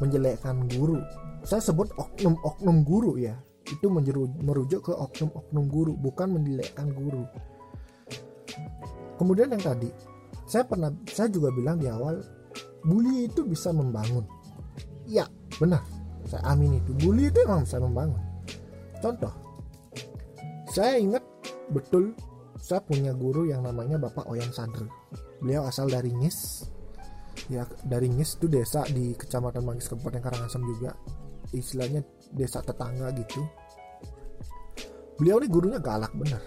Speaker 1: menjelekkan guru. Saya sebut oknum-oknum guru ya. Itu merujuk ke oknum-oknum guru bukan menjelekkan guru. Kemudian yang tadi saya pernah saya juga bilang di awal bully itu bisa membangun. Ya benar. Saya amin itu. Bully itu memang bisa membangun. Contoh saya ingat betul saya punya guru yang namanya Bapak Oyan Sandro beliau asal dari Nis ya dari Nis itu desa di Kecamatan Manggis Kabupaten Karangasem juga. Istilahnya desa tetangga gitu. Beliau ini gurunya galak bener.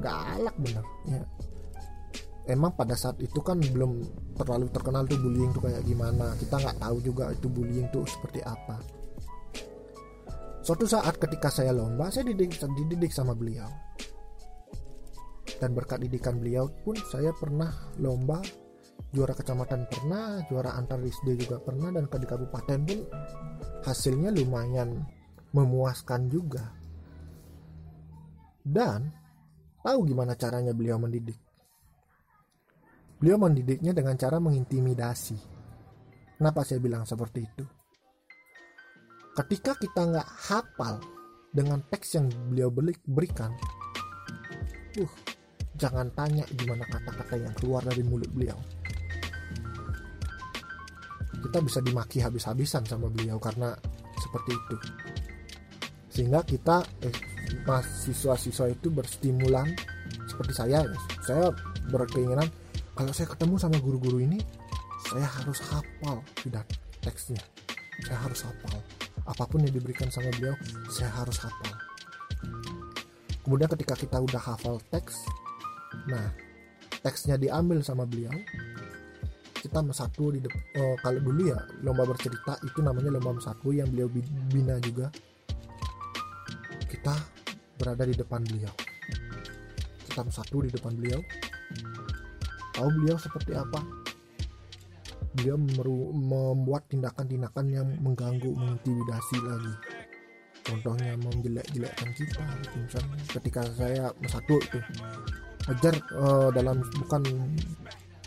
Speaker 1: Galak bener ya. Emang pada saat itu kan belum terlalu terkenal tuh bullying tuh kayak gimana. Kita nggak tahu juga itu bullying tuh seperti apa. Suatu saat ketika saya lomba saya dididik, dididik sama beliau dan berkat didikan beliau pun saya pernah lomba. Juara kecamatan pernah juara antar SD juga pernah dan ke kabupaten pun hasilnya lumayan memuaskan juga. Dan tahu gimana caranya beliau mendidik? Beliau mendidiknya dengan cara mengintimidasi. Kenapa saya bilang seperti itu? Ketika kita nggak hafal dengan teks yang beliau berikan uh jangan tanya gimana kata-kata yang keluar dari mulut beliau. Kita bisa dimaki habis-habisan sama beliau karena seperti itu. Sehingga kita eh, mahasiswa-siswa itu berstimulan seperti saya. Saya berkeinginan kalau saya ketemu sama guru-guru ini saya harus hafal tidak teksnya. Saya harus hafal. Apa pun yang diberikan sama beliau saya harus hafal. Kemudian ketika kita udah hafal teks nah teksnya diambil sama beliau. Kita mesatu di oh, kalau dulu ya lomba bercerita itu namanya lomba mesatu yang beliau bina juga. Kita berada di depan beliau. Kita mesatu di depan beliau. Tahu beliau seperti apa? Meru- membuat tindakan-tindakan yang mengganggu mengintimidasi lagi. Contohnya menjelek-jelekkan kita gitu misalnya. Ketika saya satu itu ajar eh, dalam bukan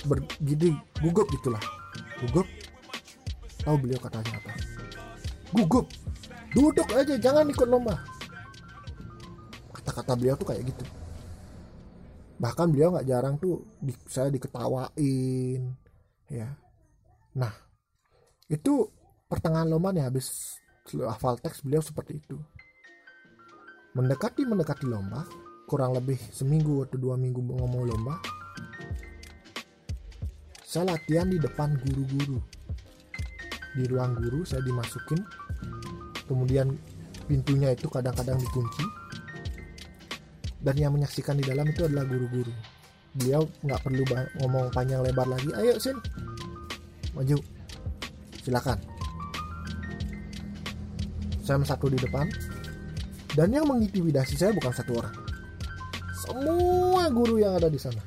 Speaker 1: bergidi gugup gitulah. Gugup? Tahu beliau katanya apa? Gugup. Duduk aja jangan ikut lomba. Kata-kata beliau tuh kayak gitu. Bahkan beliau nggak jarang tuh di, saya diketawain ya. Nah itu pertengahan lomba nih habis hafal teks beliau seperti itu. Mendekati mendekati lomba kurang lebih seminggu atau dua minggu ngomong lomba saya latihan di depan guru-guru. Di ruang guru saya dimasukin kemudian pintunya itu kadang-kadang dikunci dan yang menyaksikan di dalam itu adalah guru-guru. Beliau nggak perlu ngomong panjang lebar lagi ayo sin maju silakan. Saya satu di depan dan yang mengintimidasi saya bukan satu orang semua guru yang ada di sana.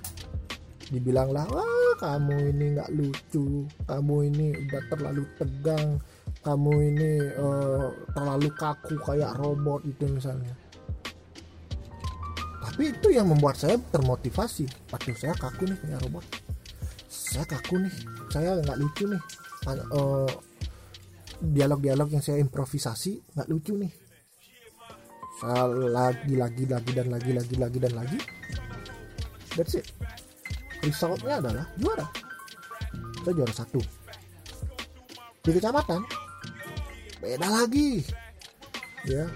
Speaker 1: Dibilanglah wah kamu ini nggak lucu. Kamu ini udah terlalu tegang. Kamu ini uh, terlalu kaku kayak robot itu misalnya. Tapi itu yang membuat saya termotivasi. Aduh saya kaku nih kayak robot. Saya kaku nih. Saya nggak lucu nih. Uh, dialog-dialog yang saya improvisasi nggak lucu nih lagi lagi lagi dan lagi lagi lagi dan lagi. That's it. Resultnya adalah juara. Saya juara satu. Di kecamatan beda lagi. Ya.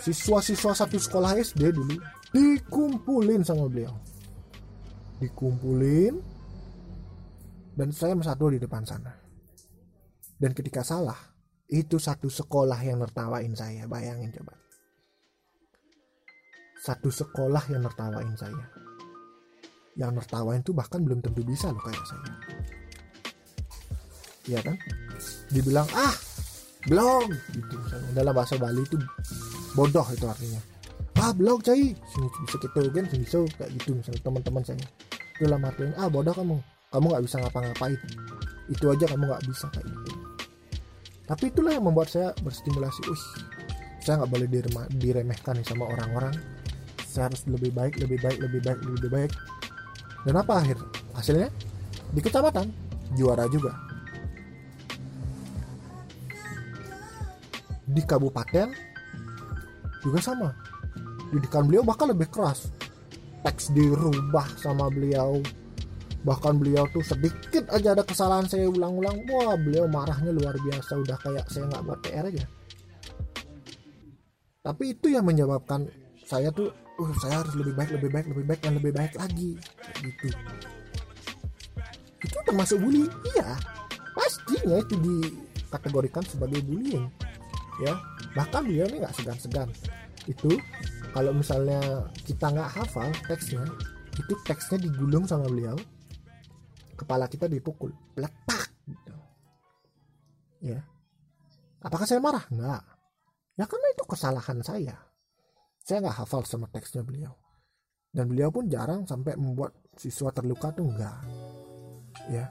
Speaker 1: Siswa-siswa satu sekolah SD dulu dikumpulin sama beliau. Dikumpulin dan saya satu di depan sana. Dan ketika salah itu satu sekolah yang nertawain saya bayangin coba. Satu sekolah yang nertawain saya. Yang nertawain tuh bahkan belum tentu bisa loh kayak saya. Iya kan? Dibilang ah blog gitu. Misalnya dalam bahasa Bali itu bodoh itu artinya. Ah blog cai. Sini bisa kita kan sini so kayak gitu misalnya teman-teman saya. Dalam artinya ah bodoh kamu. Kamu nggak bisa ngapa-ngapain. Itu aja kamu nggak bisa kayak gitu tapi itulah yang membuat saya berstimulasi uh saya nggak boleh diremehkan nih sama orang-orang. Saya harus lebih baik lebih baik lebih baik lebih baik. Dan apa akhir hasilnya? Di kecamatan juara juga. Di kabupaten juga sama. Didikan beliau bahkan lebih keras. Teks dirubah sama beliau bahkan beliau tuh sedikit aja ada kesalahan saya ulang-ulang. Wah beliau marahnya luar biasa. Udah kayak saya nggak buat PR aja. Tapi itu yang menyebabkan saya tuh uh saya harus lebih baik lebih baik lebih baik dan lebih baik lagi. Gitu. Itu termasuk bully iya. Pastinya itu dikategorikan sebagai bullying. Ya. Bahkan beliau ini nggak segan-segan. Itu kalau misalnya kita nggak hafal teksnya itu teksnya digulung sama beliau kepala kita dipukul. Letak gitu. Ya. Apakah saya marah? Nggak ya karena itu kesalahan saya. Saya nggak hafal sama teksnya beliau. Dan beliau pun jarang sampai membuat siswa terluka tuh enggak. Ya.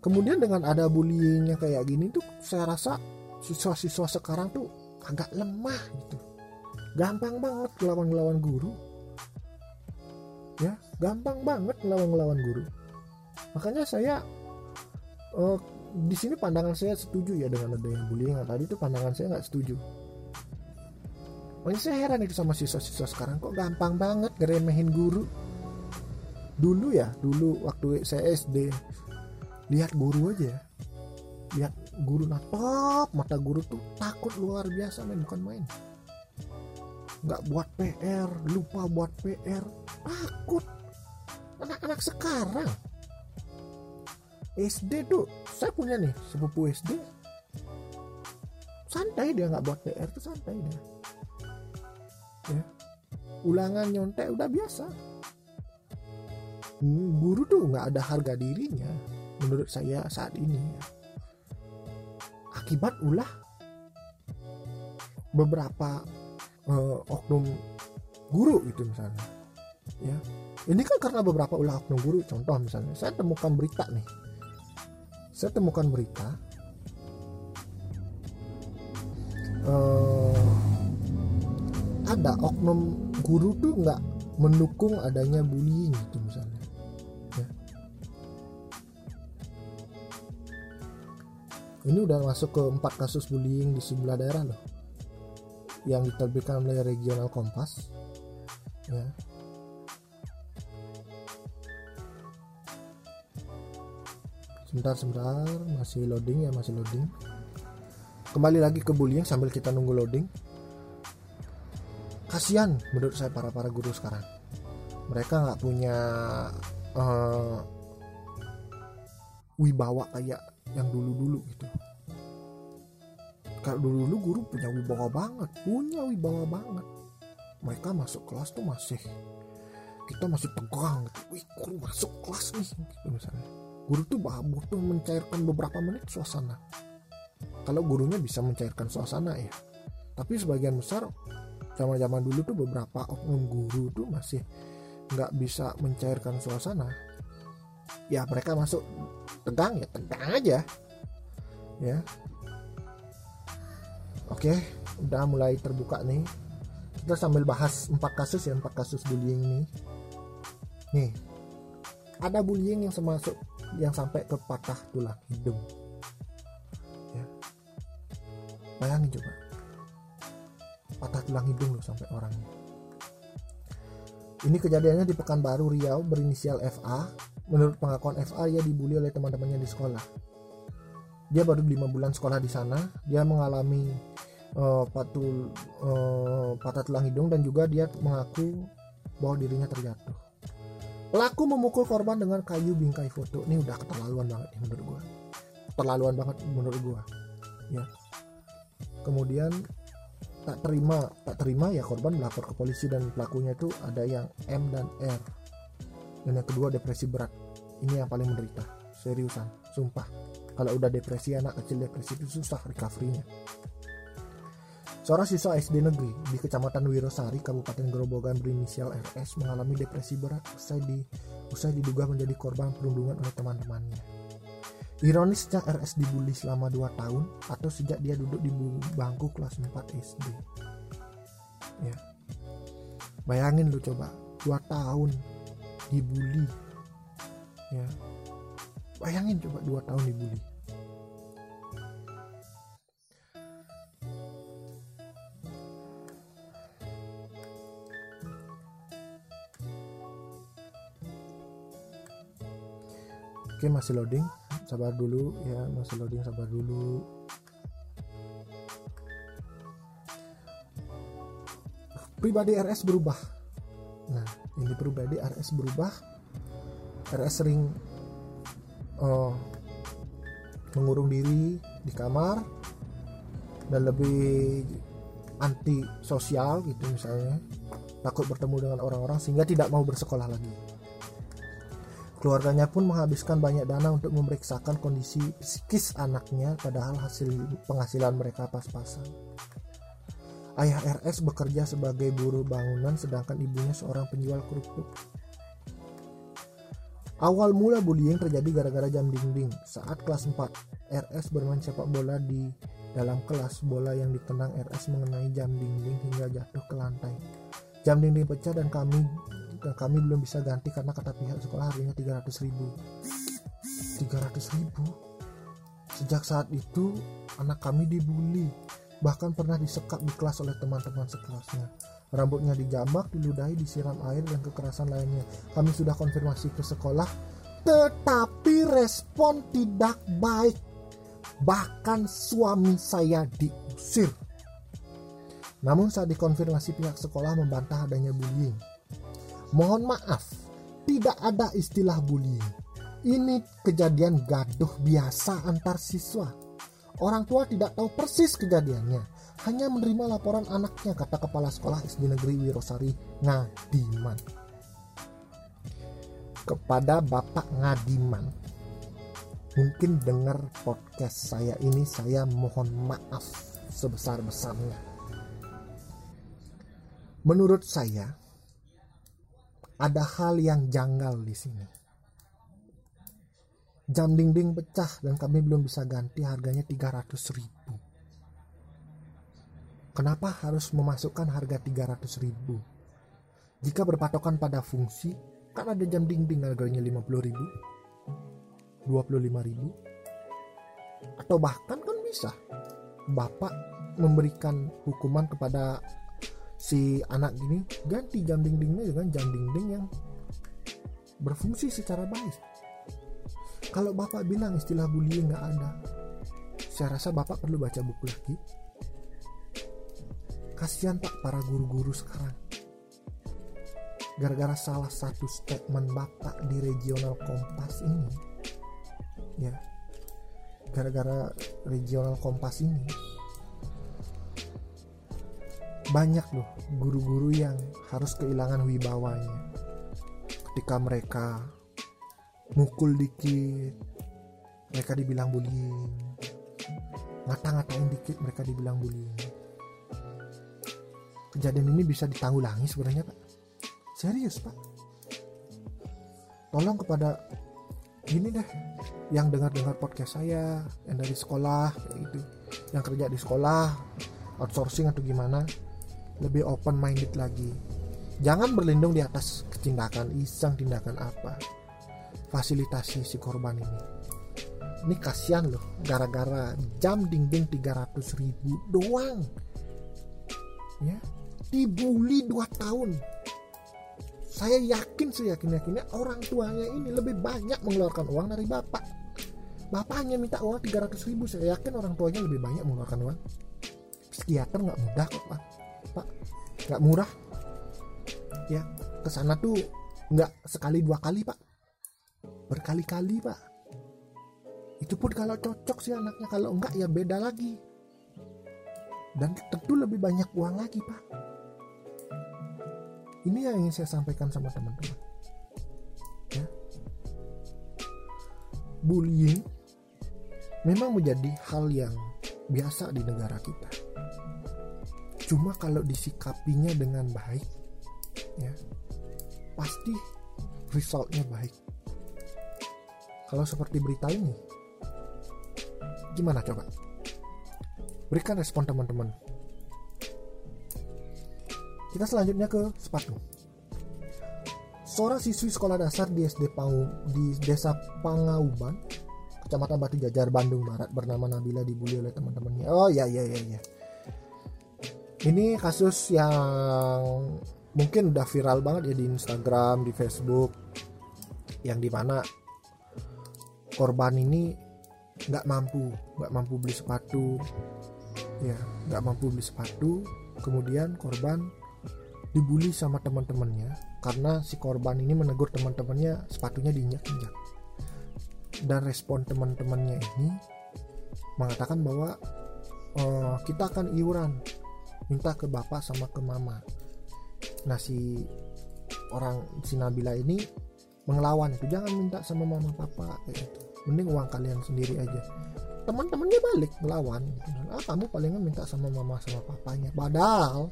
Speaker 1: Kemudian dengan ada bullyingnya kayak gini tuh saya rasa siswa-siswa sekarang tuh agak lemah gitu. Gampang banget ngelawan-ngelawan guru. Ya gampang banget ngelawan-ngelawan guru makanya saya uh, di sini pandangan saya setuju ya dengan adanya bullying. Nah, tadi itu pandangan saya nggak setuju. Makanya saya heran itu sama siswa-siswa sekarang. Kok gampang banget ngeremehin guru? Dulu ya dulu waktu saya SD lihat guru aja ya. Lihat guru natap mata guru tuh takut luar biasa main bukan main. Nggak buat PR lupa buat PR takut. Anak-anak sekarang SD tuh saya punya nih sepupu SD santai dia nggak buat PR tuh santai dia. Ya. Ulangan nyontek udah biasa. Hmm, guru tuh nggak ada harga dirinya menurut saya saat ini ya. akibat ulah beberapa uh, oknum guru itu misalnya ya. Ini kan karena beberapa ulah oknum guru contoh misalnya saya temukan berita nih saya temukan berita uh, ada oknum guru tuh nggak mendukung adanya bullying gitu misalnya ya. ini udah masuk ke empat kasus bullying di sebelah daerah loh yang diterbitkan oleh regional kompas ya sebentar sebentar. Masih loading ya masih loading. Kembali lagi ke bullying sambil kita nunggu loading. Kasihan menurut saya para para guru sekarang. Mereka nggak punya uh, wibawa kayak yang dulu dulu gitu. Kalau dulu dulu guru punya wibawa banget punya wibawa banget. Mereka masuk kelas tuh masih kita masih tegang gitu. Wih guru masuk kelas nih gitu misalnya guru tuh butuh mencairkan beberapa menit suasana. Kalau gurunya bisa mencairkan suasana ya. Tapi sebagian besar zaman zaman dulu tuh beberapa oknum guru tuh masih nggak bisa mencairkan suasana. Ya mereka masuk tegang ya tegang aja. Ya. Oke udah mulai terbuka nih. Kita sambil bahas empat kasus ya empat kasus bullying ini nih ada bullying yang termasuk yang sampai ke patah tulang hidung. Ya. Bayangin coba. Patah tulang hidung loh sampai orangnya. Ini kejadiannya di Pekanbaru Riau berinisial FA menurut pengakuan FA ia dibully oleh teman-temannya di sekolah. Dia baru lima bulan sekolah di sana. Dia mengalami uh, patul uh, patah tulang hidung dan juga dia mengaku bahwa dirinya terjatuh Pelaku memukul korban dengan kayu bingkai foto. Ini udah keterlaluan banget nih menurut gua. Keterlaluan banget menurut gua. Ya. Kemudian tak terima, tak terima ya korban melapor ke polisi dan pelakunya itu ada yang M dan R. Dan yang kedua depresi berat. Ini yang paling menderita. Seriusan, sumpah. Kalau udah depresi anak kecil depresi itu susah recovery-nya. Seorang siswa SD negeri di Kecamatan Wirosari, Kabupaten Grobogan berinisial RS mengalami depresi berat usai, di, usai diduga menjadi korban perundungan oleh teman-temannya. Ironisnya RS dibully selama 2 tahun atau sejak dia duduk di bangku kelas 4 SD. Ya. Bayangin lu coba, 2 tahun dibully. Ya. Bayangin coba 2 tahun dibully. Oke masih loading. Sabar dulu ya masih loading sabar dulu. Pribadi RS berubah. Nah ini pribadi RS berubah. RS sering uh, mengurung diri di kamar dan lebih anti sosial gitu misalnya. Takut bertemu dengan orang-orang sehingga tidak mau bersekolah lagi Keluarganya pun menghabiskan banyak dana untuk memeriksakan kondisi psikis anaknya padahal hasil penghasilan mereka pas-pasan. Ayah RS bekerja sebagai buruh bangunan sedangkan ibunya seorang penjual kerupuk. Awal mula bullying terjadi gara-gara jam dinding. Saat kelas 4, RS bermain sepak bola di dalam kelas bola yang ditendang RS mengenai jam dinding hingga jatuh ke lantai. Jam dinding pecah dan kami dan kami belum bisa ganti karena kata pihak sekolah harganya 300 ribu. 300 ribu? Sejak saat itu anak kami dibully. Bahkan pernah disekap di kelas oleh teman-teman sekelasnya. Rambutnya dijambak, diludahi, disiram air dan kekerasan lainnya. Kami sudah konfirmasi ke sekolah tetapi respon tidak baik. Bahkan suami saya diusir. Namun saat dikonfirmasi pihak sekolah membantah adanya bullying Mohon maaf, tidak ada istilah bullying. Ini kejadian gaduh biasa antar siswa. Orang tua tidak tahu persis kejadiannya, hanya menerima laporan anaknya, kata kepala sekolah SD Negeri Wirosari Ngadiman. Kepada Bapak Ngadiman, mungkin dengar podcast saya ini, saya mohon maaf sebesar-besarnya. Menurut saya, ada hal yang janggal di sini. Jam dinding pecah dan kami belum bisa ganti harganya 300 ribu. Kenapa harus memasukkan harga 300 ribu? Jika berpatokan pada fungsi, kan ada jam dinding harganya 50 ribu, 25 ribu, atau bahkan kan bisa bapak memberikan hukuman kepada si anak gini ganti jam dindingnya dengan jam dinding yang berfungsi secara baik. Kalau bapak bilang istilah bullying nggak ada saya rasa bapak perlu baca buku lagi. Kasihan pak para guru-guru sekarang. Gara-gara salah satu statement bapak di regional kompas ini ya gara-gara regional kompas ini banyak loh guru-guru yang harus kehilangan wibawanya. Ketika mereka mukul dikit mereka dibilang bullying. Ngata-ngatain dikit mereka dibilang bullying. Kejadian ini bisa ditanggulangi sebenarnya pak. Serius pak. Tolong kepada gini deh yang dengar-dengar podcast saya yang dari sekolah kayak gitu. Yang kerja di sekolah outsourcing atau gimana lebih open minded lagi. Jangan berlindung di atas tindakan iseng tindakan apa. Fasilitasi si korban ini. Ini kasihan loh gara-gara jam dinding 300 ribu doang. Ya dibully 2 tahun. Saya yakin saya yakin yakinnya orang tuanya ini lebih banyak mengeluarkan uang dari bapak. Bapaknya minta uang 300 ribu saya yakin orang tuanya lebih banyak mengeluarkan uang. Psikiater nggak mudah kok pak pak nggak murah. Ya ke sana tuh nggak sekali dua kali pak. Berkali-kali pak. Itu pun kalau cocok sih anaknya kalau enggak ya beda lagi. Dan tentu lebih banyak uang lagi pak. Ini yang ingin saya sampaikan sama teman-teman. Ya. Bullying memang menjadi hal yang biasa di negara kita cuma kalau disikapinya dengan baik ya pasti resultnya baik. Kalau seperti berita ini gimana coba? Berikan respon teman-teman. Kita selanjutnya ke sepatu. Seorang siswi sekolah dasar di SD Pangu di desa Pangauban kecamatan Batu Jajar Bandung Barat bernama Nabila dibully oleh teman-temannya. Oh ya ya ya ya ini kasus yang mungkin udah viral banget ya di Instagram, di Facebook, yang di mana korban ini nggak mampu, nggak mampu beli sepatu, ya nggak mampu beli sepatu, kemudian korban dibully sama teman-temannya karena si korban ini menegur teman-temannya sepatunya diinjak-injak. Dan respon teman-temannya ini mengatakan bahwa uh, kita akan iuran minta ke bapak sama ke mama. Nah si orang si Nabila ini mengelawan itu. Jangan minta sama mama papa kayak gitu. Mending uang kalian sendiri aja. Teman-temannya balik melawan ah kamu palingan minta sama mama sama papanya. Padahal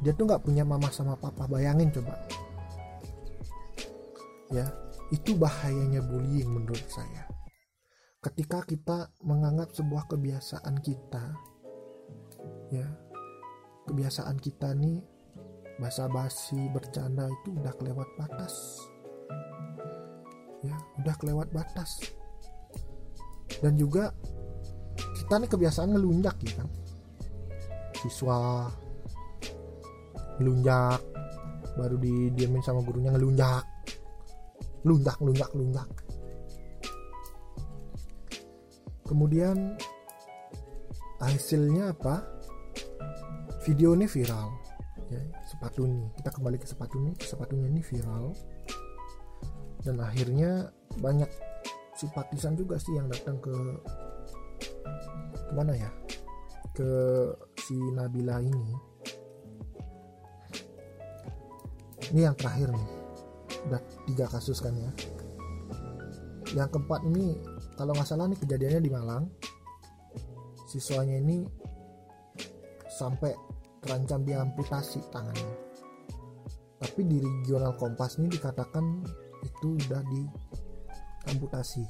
Speaker 1: dia tuh nggak punya mama sama papa. Bayangin coba. Ya itu bahayanya bullying menurut saya. Ketika kita menganggap sebuah kebiasaan kita ya kebiasaan kita nih basa-basi bercanda itu udah kelewat batas. Ya udah kelewat batas. Dan juga kita nih kebiasaan ngelunjak ya kan? Siswa ngelunjak baru didiemin sama gurunya ngelunjak. Lunjak lunjak lunjak. Kemudian hasilnya apa video ini viral ya, sepatu ini. Kita kembali ke sepatu ini. Sepatunya ini viral. Dan akhirnya banyak simpatisan juga sih yang datang ke ke mana ya? Ke si Nabila ini. Ini yang terakhir nih. Udah tiga kasus kan ya. Yang keempat ini kalau nggak salah nih kejadiannya di Malang. Siswanya ini sampai terancam diamputasi tangannya. Tapi di regional kompas ini dikatakan itu udah di amputasi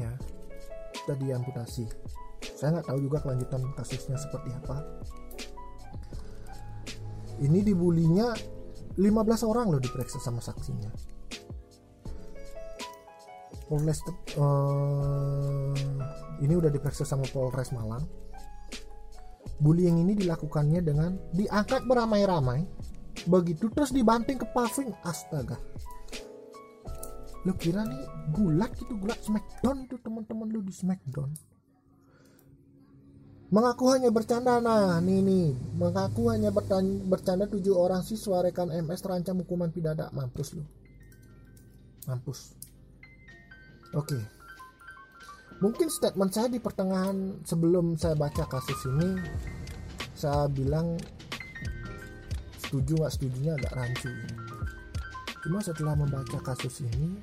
Speaker 1: ya udah diamputasi. Saya nggak tahu juga kelanjutan kasusnya seperti apa. Ini dibulinya 15 orang loh diperiksa sama saksinya Polres uh, ini udah diperiksa sama Polres Malang. Bullying ini dilakukannya dengan diangkat beramai-ramai begitu terus dibanting ke paving. Astaga. Lu kira nih gulat gitu gulat smackdown tuh teman-teman lu di smackdown. Mengaku hanya bercanda. Nah nih nih. Mengaku hanya bercanda tujuh orang siswa rekan MS terancam hukuman pidana. Mampus lu. Mampus oke. Mungkin statement saya di pertengahan sebelum saya baca kasus ini saya bilang setuju nggak setujunya agak rancu. Cuma setelah membaca kasus ini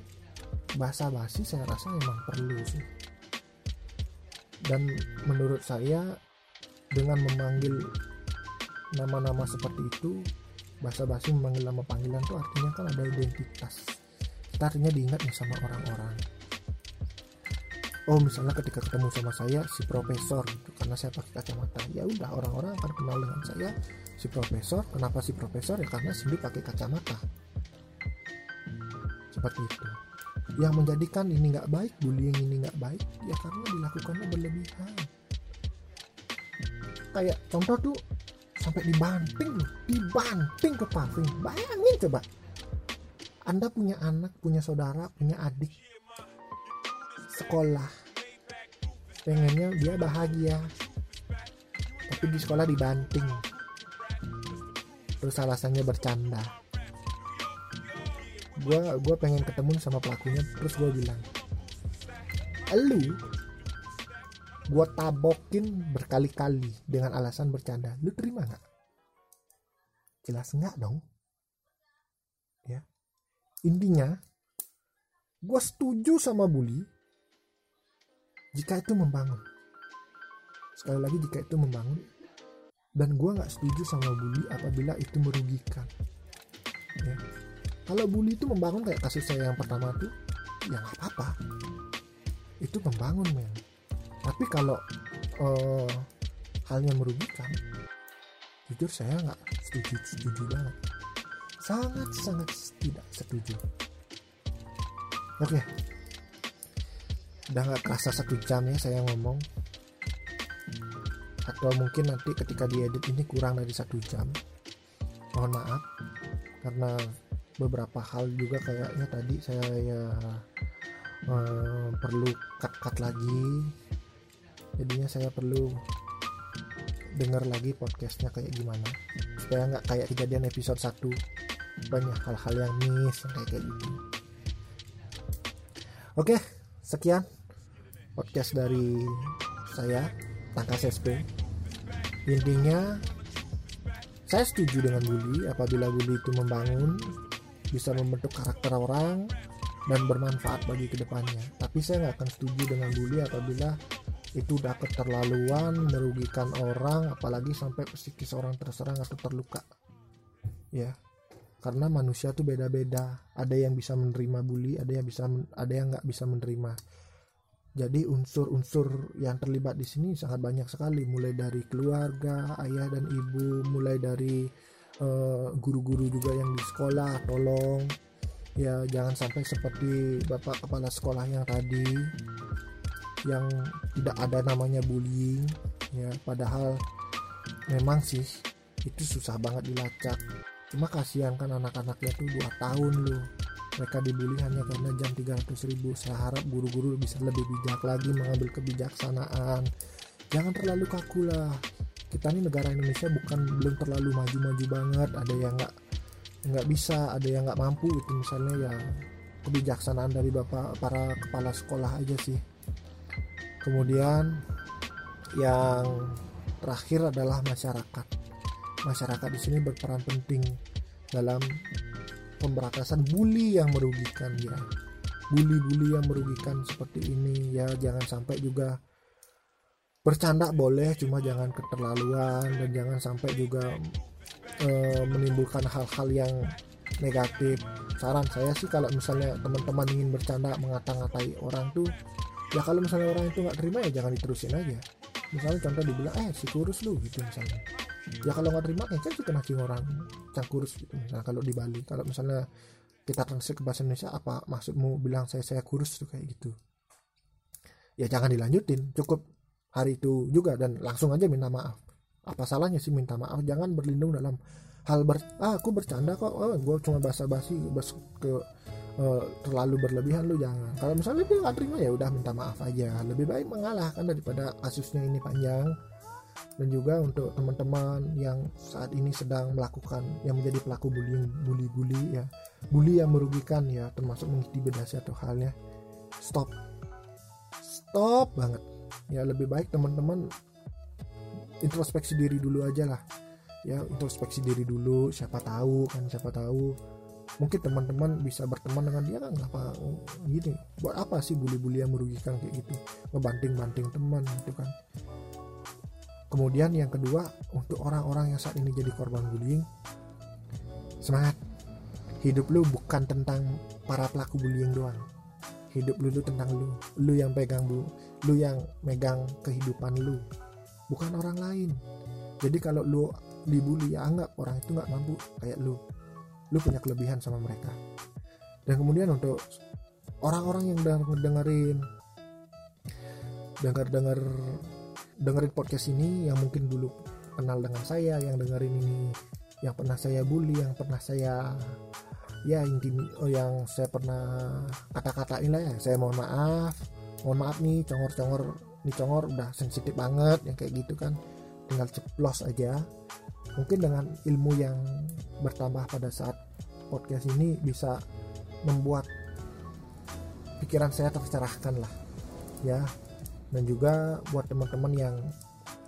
Speaker 1: bahasa basi saya rasa memang perlu sih. Dan menurut saya dengan memanggil nama-nama seperti itu bahasa basi memanggil nama panggilan itu artinya kan ada identitas. Artinya diingat sama orang-orang oh misalnya ketika ketemu sama saya si profesor gitu. Karena saya pakai kacamata. Ya udah orang-orang akan kenal dengan saya. Si profesor kenapa si profesor? Ya karena Cindy pakai kacamata. Seperti itu. Yang menjadikan ini nggak baik bullying ini nggak baik ya karena dilakukannya berlebihan. Kayak contoh tuh sampai dibanting loh. Dibanting ke paving bayangin coba. Anda punya anak punya saudara punya adik sekolah. Pengennya dia bahagia. Tapi di sekolah dibanting. Terus alasannya bercanda. Gue gue pengen ketemu sama pelakunya terus gue bilang lu gue tabokin berkali-kali dengan alasan bercanda. Lu terima nggak? Jelas nggak dong. Ya. Intinya gue setuju sama bully jika itu membangun. Sekali lagi jika itu membangun dan gue nggak setuju sama bully apabila itu merugikan. Ya. Kalau bully itu membangun kayak kasus saya yang pertama tuh ya nggak apa-apa. Itu membangun men. Tapi kalau uh, halnya merugikan jujur saya nggak setuju setuju banget. Sangat sangat tidak setuju. Oke. Udah nggak kerasa satu jam ya saya ngomong. Atau mungkin nanti ketika diedit ini kurang dari satu jam. Mohon maaf karena beberapa hal juga kayaknya tadi saya ya uh, perlu cut cut lagi. Jadinya saya perlu dengar lagi podcastnya kayak gimana. Supaya nggak kayak kejadian episode 1 banyak hal-hal yang miss kayak kayak gitu. Oke sekian podcast dari saya Tangkas SP intinya saya setuju dengan bully apabila bully itu membangun bisa membentuk karakter orang dan bermanfaat bagi ke depannya. Tapi saya nggak akan setuju dengan bully apabila itu udah keterlaluan merugikan orang apalagi sampai psikis orang terserang atau terluka. Ya karena manusia tuh beda-beda. Ada yang bisa menerima bully ada yang bisa ada yang nggak bisa menerima jadi unsur-unsur yang terlibat di sini sangat banyak sekali, mulai dari keluarga, ayah dan ibu, mulai dari eh, guru-guru uh, juga yang di sekolah, tolong. Ya jangan sampai seperti bapak kepala sekolah yang tadi yang tidak ada namanya bullying ya. Padahal memang sih itu susah banget dilacak. Cuma kasihan kan anak-anaknya tuh dua tahun loh mereka dibully hanya karena jam 300 ribu. Saya harap guru-guru bisa lebih bijak lagi mengambil kebijaksanaan. Jangan terlalu kaku lah. Kita ini negara Indonesia bukan belum terlalu maju-maju banget. Ada yang nggak nggak bisa ada yang nggak mampu itu misalnya ya kebijaksanaan dari bapak para kepala sekolah aja sih. Kemudian yang terakhir adalah masyarakat. Masyarakat di sini berperan penting dalam pemberantasan bully yang merugikan ya. Bully-bully yang merugikan seperti ini ya. Jangan sampai juga bercanda boleh cuma jangan keterlaluan dan jangan sampai juga uh, menimbulkan hal-hal yang negatif. Saran saya sih kalau misalnya teman-teman ingin bercanda mengata-ngatai orang tuh ya kalau misalnya orang itu nggak terima ya jangan diterusin aja. Misalnya contoh dibilang eh si kurus lu gitu misalnya ya kalau nggak terima ya kan kita nasi orang yang kurus gitu misalnya kalau di Bali kalau misalnya kita translate ke bahasa Indonesia apa maksudmu bilang saya saya kurus tuh kayak gitu? Ya jangan dilanjutin. Cukup hari itu juga dan langsung aja minta maaf. Apa salahnya sih minta maaf? Jangan berlindung dalam hal ber ah aku bercanda kok. Oh, gue cuma basa-basi bas ke uh, terlalu berlebihan. Lu jangan. Kalau misalnya dia nggak terima ya udah minta maaf aja. Lebih baik mengalah kan daripada kasusnya ini panjang dan juga untuk teman-teman yang saat ini sedang melakukan yang menjadi pelaku bullying bully-bully ya. Bully yang merugikan ya termasuk mengintimidasi atau halnya. Stop. Stop banget. Ya lebih baik teman-teman introspeksi diri dulu aja lah. Ya introspeksi diri dulu siapa tahu kan siapa tahu. Mungkin teman-teman bisa berteman dengan dia kan apa gini buat apa sih bully-bully yang merugikan kayak gitu? Ngebanting-banting teman gitu kan kemudian yang kedua untuk orang-orang yang saat ini jadi korban bullying semangat. Hidup lu bukan tentang para pelaku bullying doang. Hidup lu itu tentang lu. Lu yang pegang bu lu yang megang kehidupan lu. Bukan orang lain. Jadi kalau lu dibully ya anggap orang itu nggak mampu kayak lu. Lu punya kelebihan sama mereka. Dan kemudian untuk orang-orang yang udah dengerin dengar dengar dengerin podcast ini yang mungkin dulu kenal dengan saya yang dengerin ini yang pernah saya bully yang pernah saya ya intimi oh yang saya pernah kata-katain lah ya. Saya mohon maaf mohon maaf nih congor-congor nih congor udah sensitif banget yang kayak gitu kan. Tinggal ceplos aja. Mungkin dengan ilmu yang bertambah pada saat podcast ini bisa membuat pikiran saya tercerahkan lah ya dan juga buat teman-teman yang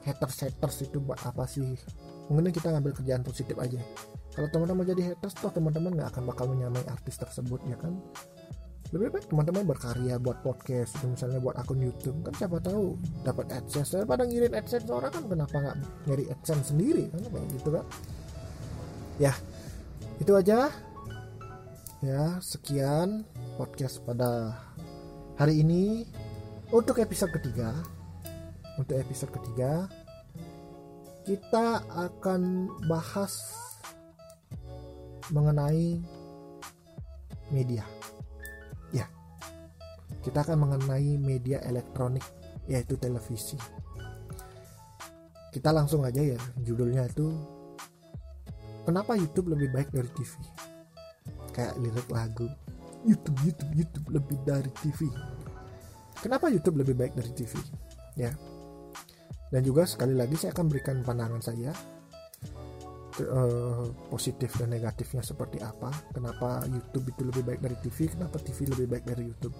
Speaker 1: haters haters itu buat apa sih? Mungkin kita ngambil kerjaan positif aja. Kalau teman-teman jadi haters toh teman-teman nggak akan bakal menyamai artis tersebut ya kan? Lebih baik teman-teman berkarya buat podcast itu misalnya buat akun YouTube. Kan siapa tahu dapat adsense. Daripada ngirim adsense orang kan kenapa nggak nyari adsense sendiri? Kan kayak gitu kan? Ya itu aja. Ya sekian podcast pada hari ini untuk episode ketiga untuk episode ketiga kita akan bahas mengenai media. Ya kita akan mengenai media elektronik yaitu televisi. Kita langsung aja ya judulnya itu kenapa YouTube lebih baik dari TV kayak lirik lagu YouTube YouTube YouTube lebih dari TV Kenapa YouTube lebih baik dari TV? Ya. Dan juga sekali lagi saya akan berikan pandangan saya uh, positif dan negatifnya seperti apa. Kenapa YouTube itu lebih baik dari TV? Kenapa TV lebih baik dari YouTube?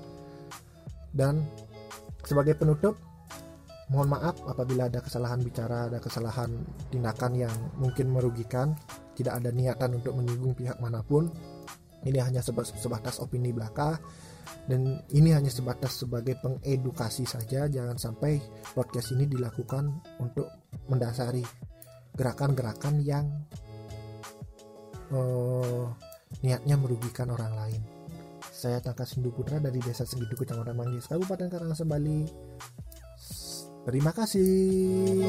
Speaker 1: Dan sebagai penutup, mohon maaf apabila ada kesalahan bicara, ada kesalahan tindakan yang mungkin merugikan, tidak ada niatan untuk menyinggung pihak mana pun. Ini hanya sebatas opini belaka dan ini hanya sebatas sebagai pengedukasi saja. Jangan sampai podcast ini dilakukan untuk mendasari gerakan-gerakan yang uh, niatnya merugikan orang lain. Saya Tangka Sindu Putra dari Desa Segitu Kecamatan Manggis Kabupaten Karangasem Bali. Terima kasih.